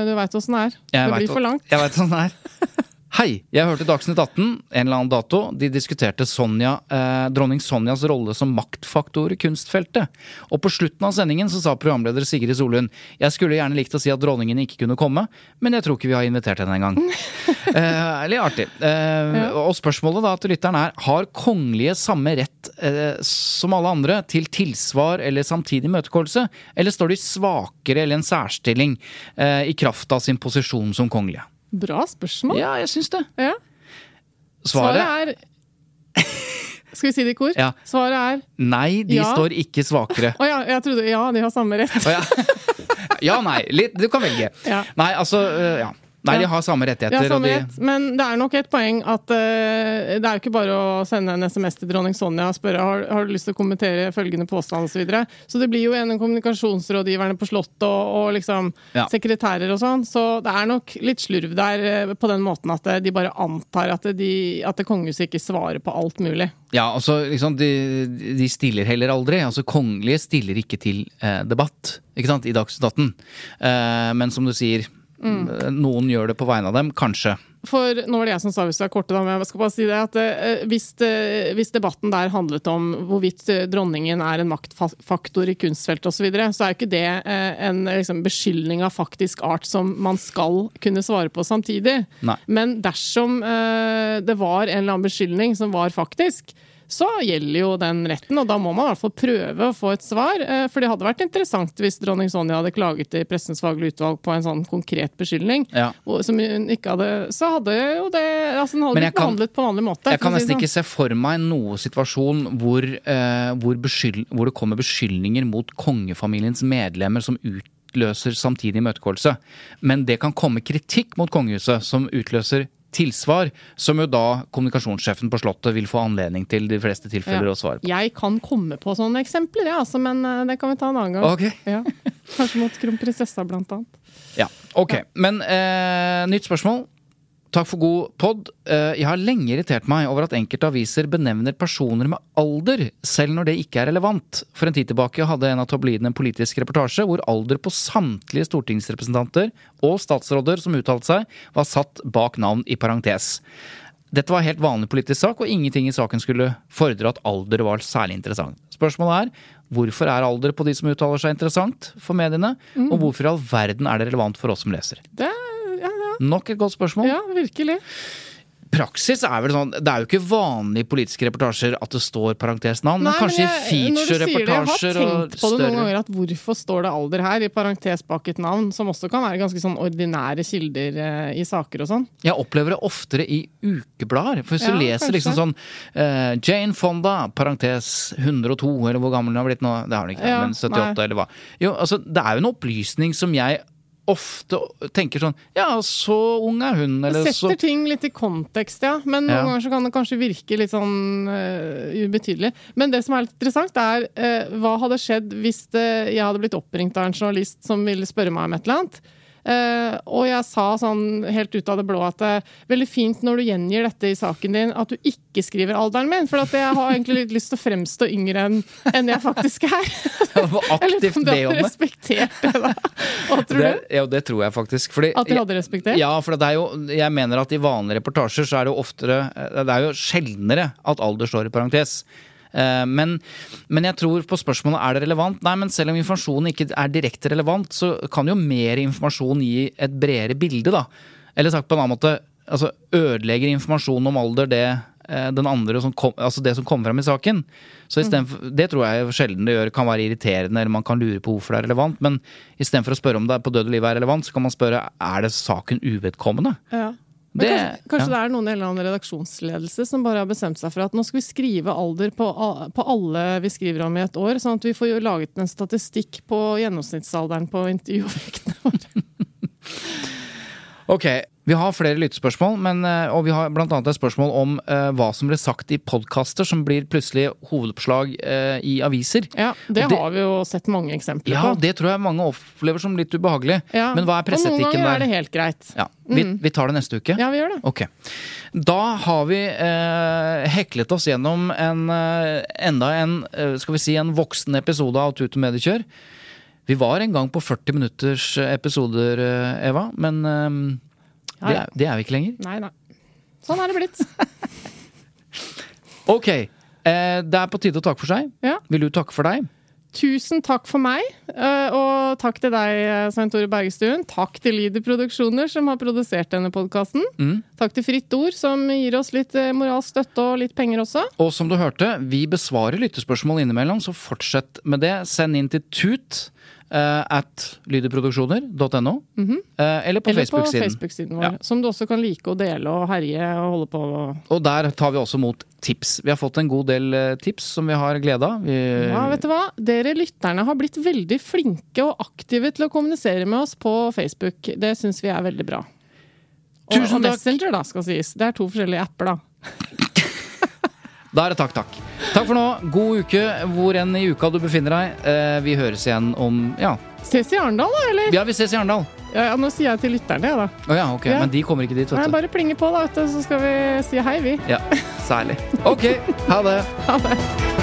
du veit åssen det er. Jeg det blir for langt. Jeg vet hvordan det er. Hei, jeg hørte Dagsnytt 18, en eller annen dato. De diskuterte Sonja, eh, dronning Sonjas rolle som maktfaktor i kunstfeltet. Og på slutten av sendingen så sa programleder Sigrid Solund jeg skulle gjerne likt å si at dronningen ikke kunne komme, men jeg tror ikke vi har invitert henne engang. eh, litt artig. Eh, Og spørsmålet da til lytteren er har kongelige samme rett eh, som alle andre til tilsvar eller samtidig imøtekommelse, eller står de svakere eller en særstilling eh, i kraft av sin posisjon som kongelige? Bra spørsmål. Ja, jeg syns det. Ja. Svaret, Svaret er Skal vi si det i kor? Ja. Svaret er nei, de Ja. står ikke svakere. Å ja, jeg trodde ja, de har samme rett. Oh, ja. ja, nei. Litt, du kan velge. Nei, altså øh, Ja. Nei, de har samme rettigheter. Ja, samme de, rett, men det er nok et poeng at uh, det er jo ikke bare å sende en SMS til dronning Sonja og spørre har, har du lyst til å kommentere følgende påstand osv. Så, videre. så det blir jo en kommunikasjonsrådgiverne på Slottet og, og liksom Ja. sekretærer og sånn. Så det er nok litt slurv der uh, på den måten at eh, de bare antar at, de, at kongehuset ikke svarer på alt mulig. ja, altså, liksom, de, de stiller heller aldri. Altså, Kongelige stiller ikke til uh, debatt ikke sant, i Dagsnytt 18. Eh, men som du sier, Mm. noen gjør det på vegne av dem. Kanskje. For nå var det jeg som sa hvis du er korte, da, men jeg skal bare si det at eh, hvis, hvis debatten der handlet om hvorvidt eh, dronningen er en maktfaktor i kunstfeltet osv., så, videre, så er jo ikke det eh, en liksom, beskyldning av faktisk art som man skal kunne svare på samtidig. Nei. Men dersom det var en eller annen beskyldning som var faktisk, så gjelder jo den retten, og da må man i hvert fall prøve å få et svar. eh, For det hadde vært interessant hvis dronning Sonja hadde klaget til Pressens faglige utvalg på en sånn konkret beskyldning. Ja. Som hun ikke hadde Så hadde jo det Altså, den hadde blitt behandlet på vanlig måte. Jeg kan si nesten ikke se for meg noen situasjon hvor, uh, hvor, beskyld, hvor det kommer beskyldninger mot kongefamiliens medlemmer som utløser samtidig imøtegåelse. Men det kan komme kritikk mot kongehuset som utløser tilsvar, som jo da kommunikasjonssjefen på Slottet vil få anledning til de fleste tilfeller Ja. å svare på. Jeg kan komme på sånne eksempler, ja, altså, men eh, det kan vi ta en annen gang. Ok. Ja. Kanskje mot kronprinsessa, blant annet. Ja, ok. Men eh, nytt spørsmål. Takk for god pod. Eh, jeg har lenge irritert meg over at enkelte aviser benevner personer med alder, selv når det ikke er relevant. For en tid tilbake hadde en av tabloidene en politisk reportasje hvor alder på samtlige stortingsrepresentanter og statsråder som uttalte seg, var satt bak navn i parentes. Dette var en helt vanlig politisk sak, og ingenting i saken skulle fordre at alder var særlig interessant. Spørsmålet er hvorfor er alder på de som uttaler seg interessant for mediene, og hvorfor i all verden er det relevant for oss som leser? Det. Nok et godt spørsmål. ja, virkelig. praksis er vel sånn Det er jo ikke vanlige politiske reportasjer at det står parentesnavn, men kanskje i feature-reportasjer og større jeg har tenkt på det noen ganger at hvorfor står det alder her, i parentes bak et navn, som også kan være ganske sånn ordinære kilder eh, i saker og sånn. Jeg opplever det oftere i ukeblader. For hvis Ja, du leser kanskje. liksom sånn uh, Jane Fonda, parentes 102, eller hvor gammel hun har blitt nå, det har hun ikke, Ja, men 78 nei. eller hva. Jo, altså, det er jo en opplysning som jeg ofte tenker sånn Ja, så ung er hun, eller Det så setter ting litt i kontekst, ja. Men noen Ja. ganger så kan det kanskje virke litt sånn uh, ubetydelig. Men det som er litt interessant, er uh, hva hadde skjedd hvis det, jeg hadde blitt oppringt av en journalist som ville spørre meg om et eller annet. Eh, og jeg sa sånn helt ut av det blå at det er veldig fint når du gjengir dette i saken din, at du ikke skriver alderen min. For at jeg har egentlig litt lyst til å fremstå yngre enn en jeg faktisk er. Eller aktivt om de hadde det. respektert det, da. Hva tror det, du? ja, det tror jeg faktisk. Fordi, At de hadde respektert? Ja, for det er jo, jeg mener at i vanlige reportasjer så er det jo oftere Det er jo sjeldnere at alder står i parentes. Eh, Men, men jeg tror på spørsmålet er det relevant. Nei, men selv om informasjonen ikke er direkte relevant, så kan jo mer informasjon gi et bredere bilde, da. Eller sagt på en annen måte, altså ødelegger informasjon om alder det eh, den andre som kom, altså det som kommer fram i saken. Så i for, Det tror jeg sjelden det gjør kan være irriterende, eller man kan lure på hvorfor det er relevant. Men istedenfor å spørre om det på død og liv er relevant, så kan man spørre er det saken uvedkommende. Ja. Det- kanskje kanskje ja. det er noen i en eller annen redaksjonsledelse som bare har bestemt seg for at nå skal vi skrive alder på, på alle vi skriver om i et år, sånn at vi får laget en statistikk på gjennomsnittsalderen på intervjuobjektene våre. Ok, vi har flere lyttespørsmål, men, eh, og vi har annet et spørsmål om eh, hva som ble sagt i podkaster som blir plutselig hovedoppslag eh, i aviser. Ja, det, det- har vi jo sett mange eksempler Ja, på. det tror jeg mange opplever som litt ubehagelig. Ja, Men hva er Og noen presseetikken ganger er det helt greit. Ja, vi, vi tar det neste uke. Ja, vi gjør det. Ok. Da har vi eh, heklet oss gjennom en, enda en skal vi si, en voksen episode av Tut og mediekjør. Vi var en gang på 40 minutters episoder, Eva, men Ja, det, det er vi ikke lenger. Nei, nei. Sånn er det blitt. Ok, eh, det er på tide å takke for seg. Ja. Vil du takke for deg? Tusen takk for meg, eh, og takk til deg, eh, Svein Tore Bergestuen. Takk til Lyder Produksjoner, som har produsert denne podkasten. Mm. Takk til Fritt Ord, som gir oss litt eh, moralsk støtte og litt penger også. Og som du hørte, vi besvarer lyttespørsmål innimellom, så fortsett med det. Send inn til tut eh, at lydeproduksjoner.no. Mm eller på Eller på Facebook-siden. Facebook-siden vår, Ja. som du også kan like og dele og herje og holde på. Og der tar vi også mot tips. Vi har fått en god del eh, tips som vi har glede av. Vi, Ja, vet du hva? Dere lytterne har blitt veldig flinke og aktive til å kommunisere med oss på Facebook. Det syns vi er veldig bra. Og, Tusen og takk. Messenger, da, skal sies. Det er to forskjellige apper, da. Da er det takk, takk. Takk for nå. God uke hvor enn i uka du befinner deg. Eh, vi høres igjen om Ja, Ses i Arendal, da, eller? ja vi ses i Arendal. Ja, ja, nå sier jeg til lytterne, da. Oh, ja, ok. Ja. Men de kommer ikke dit, vet du. bare plinge på, da, så skal vi si hei, vi. Ja, særlig. Ok, ha det. Ha det.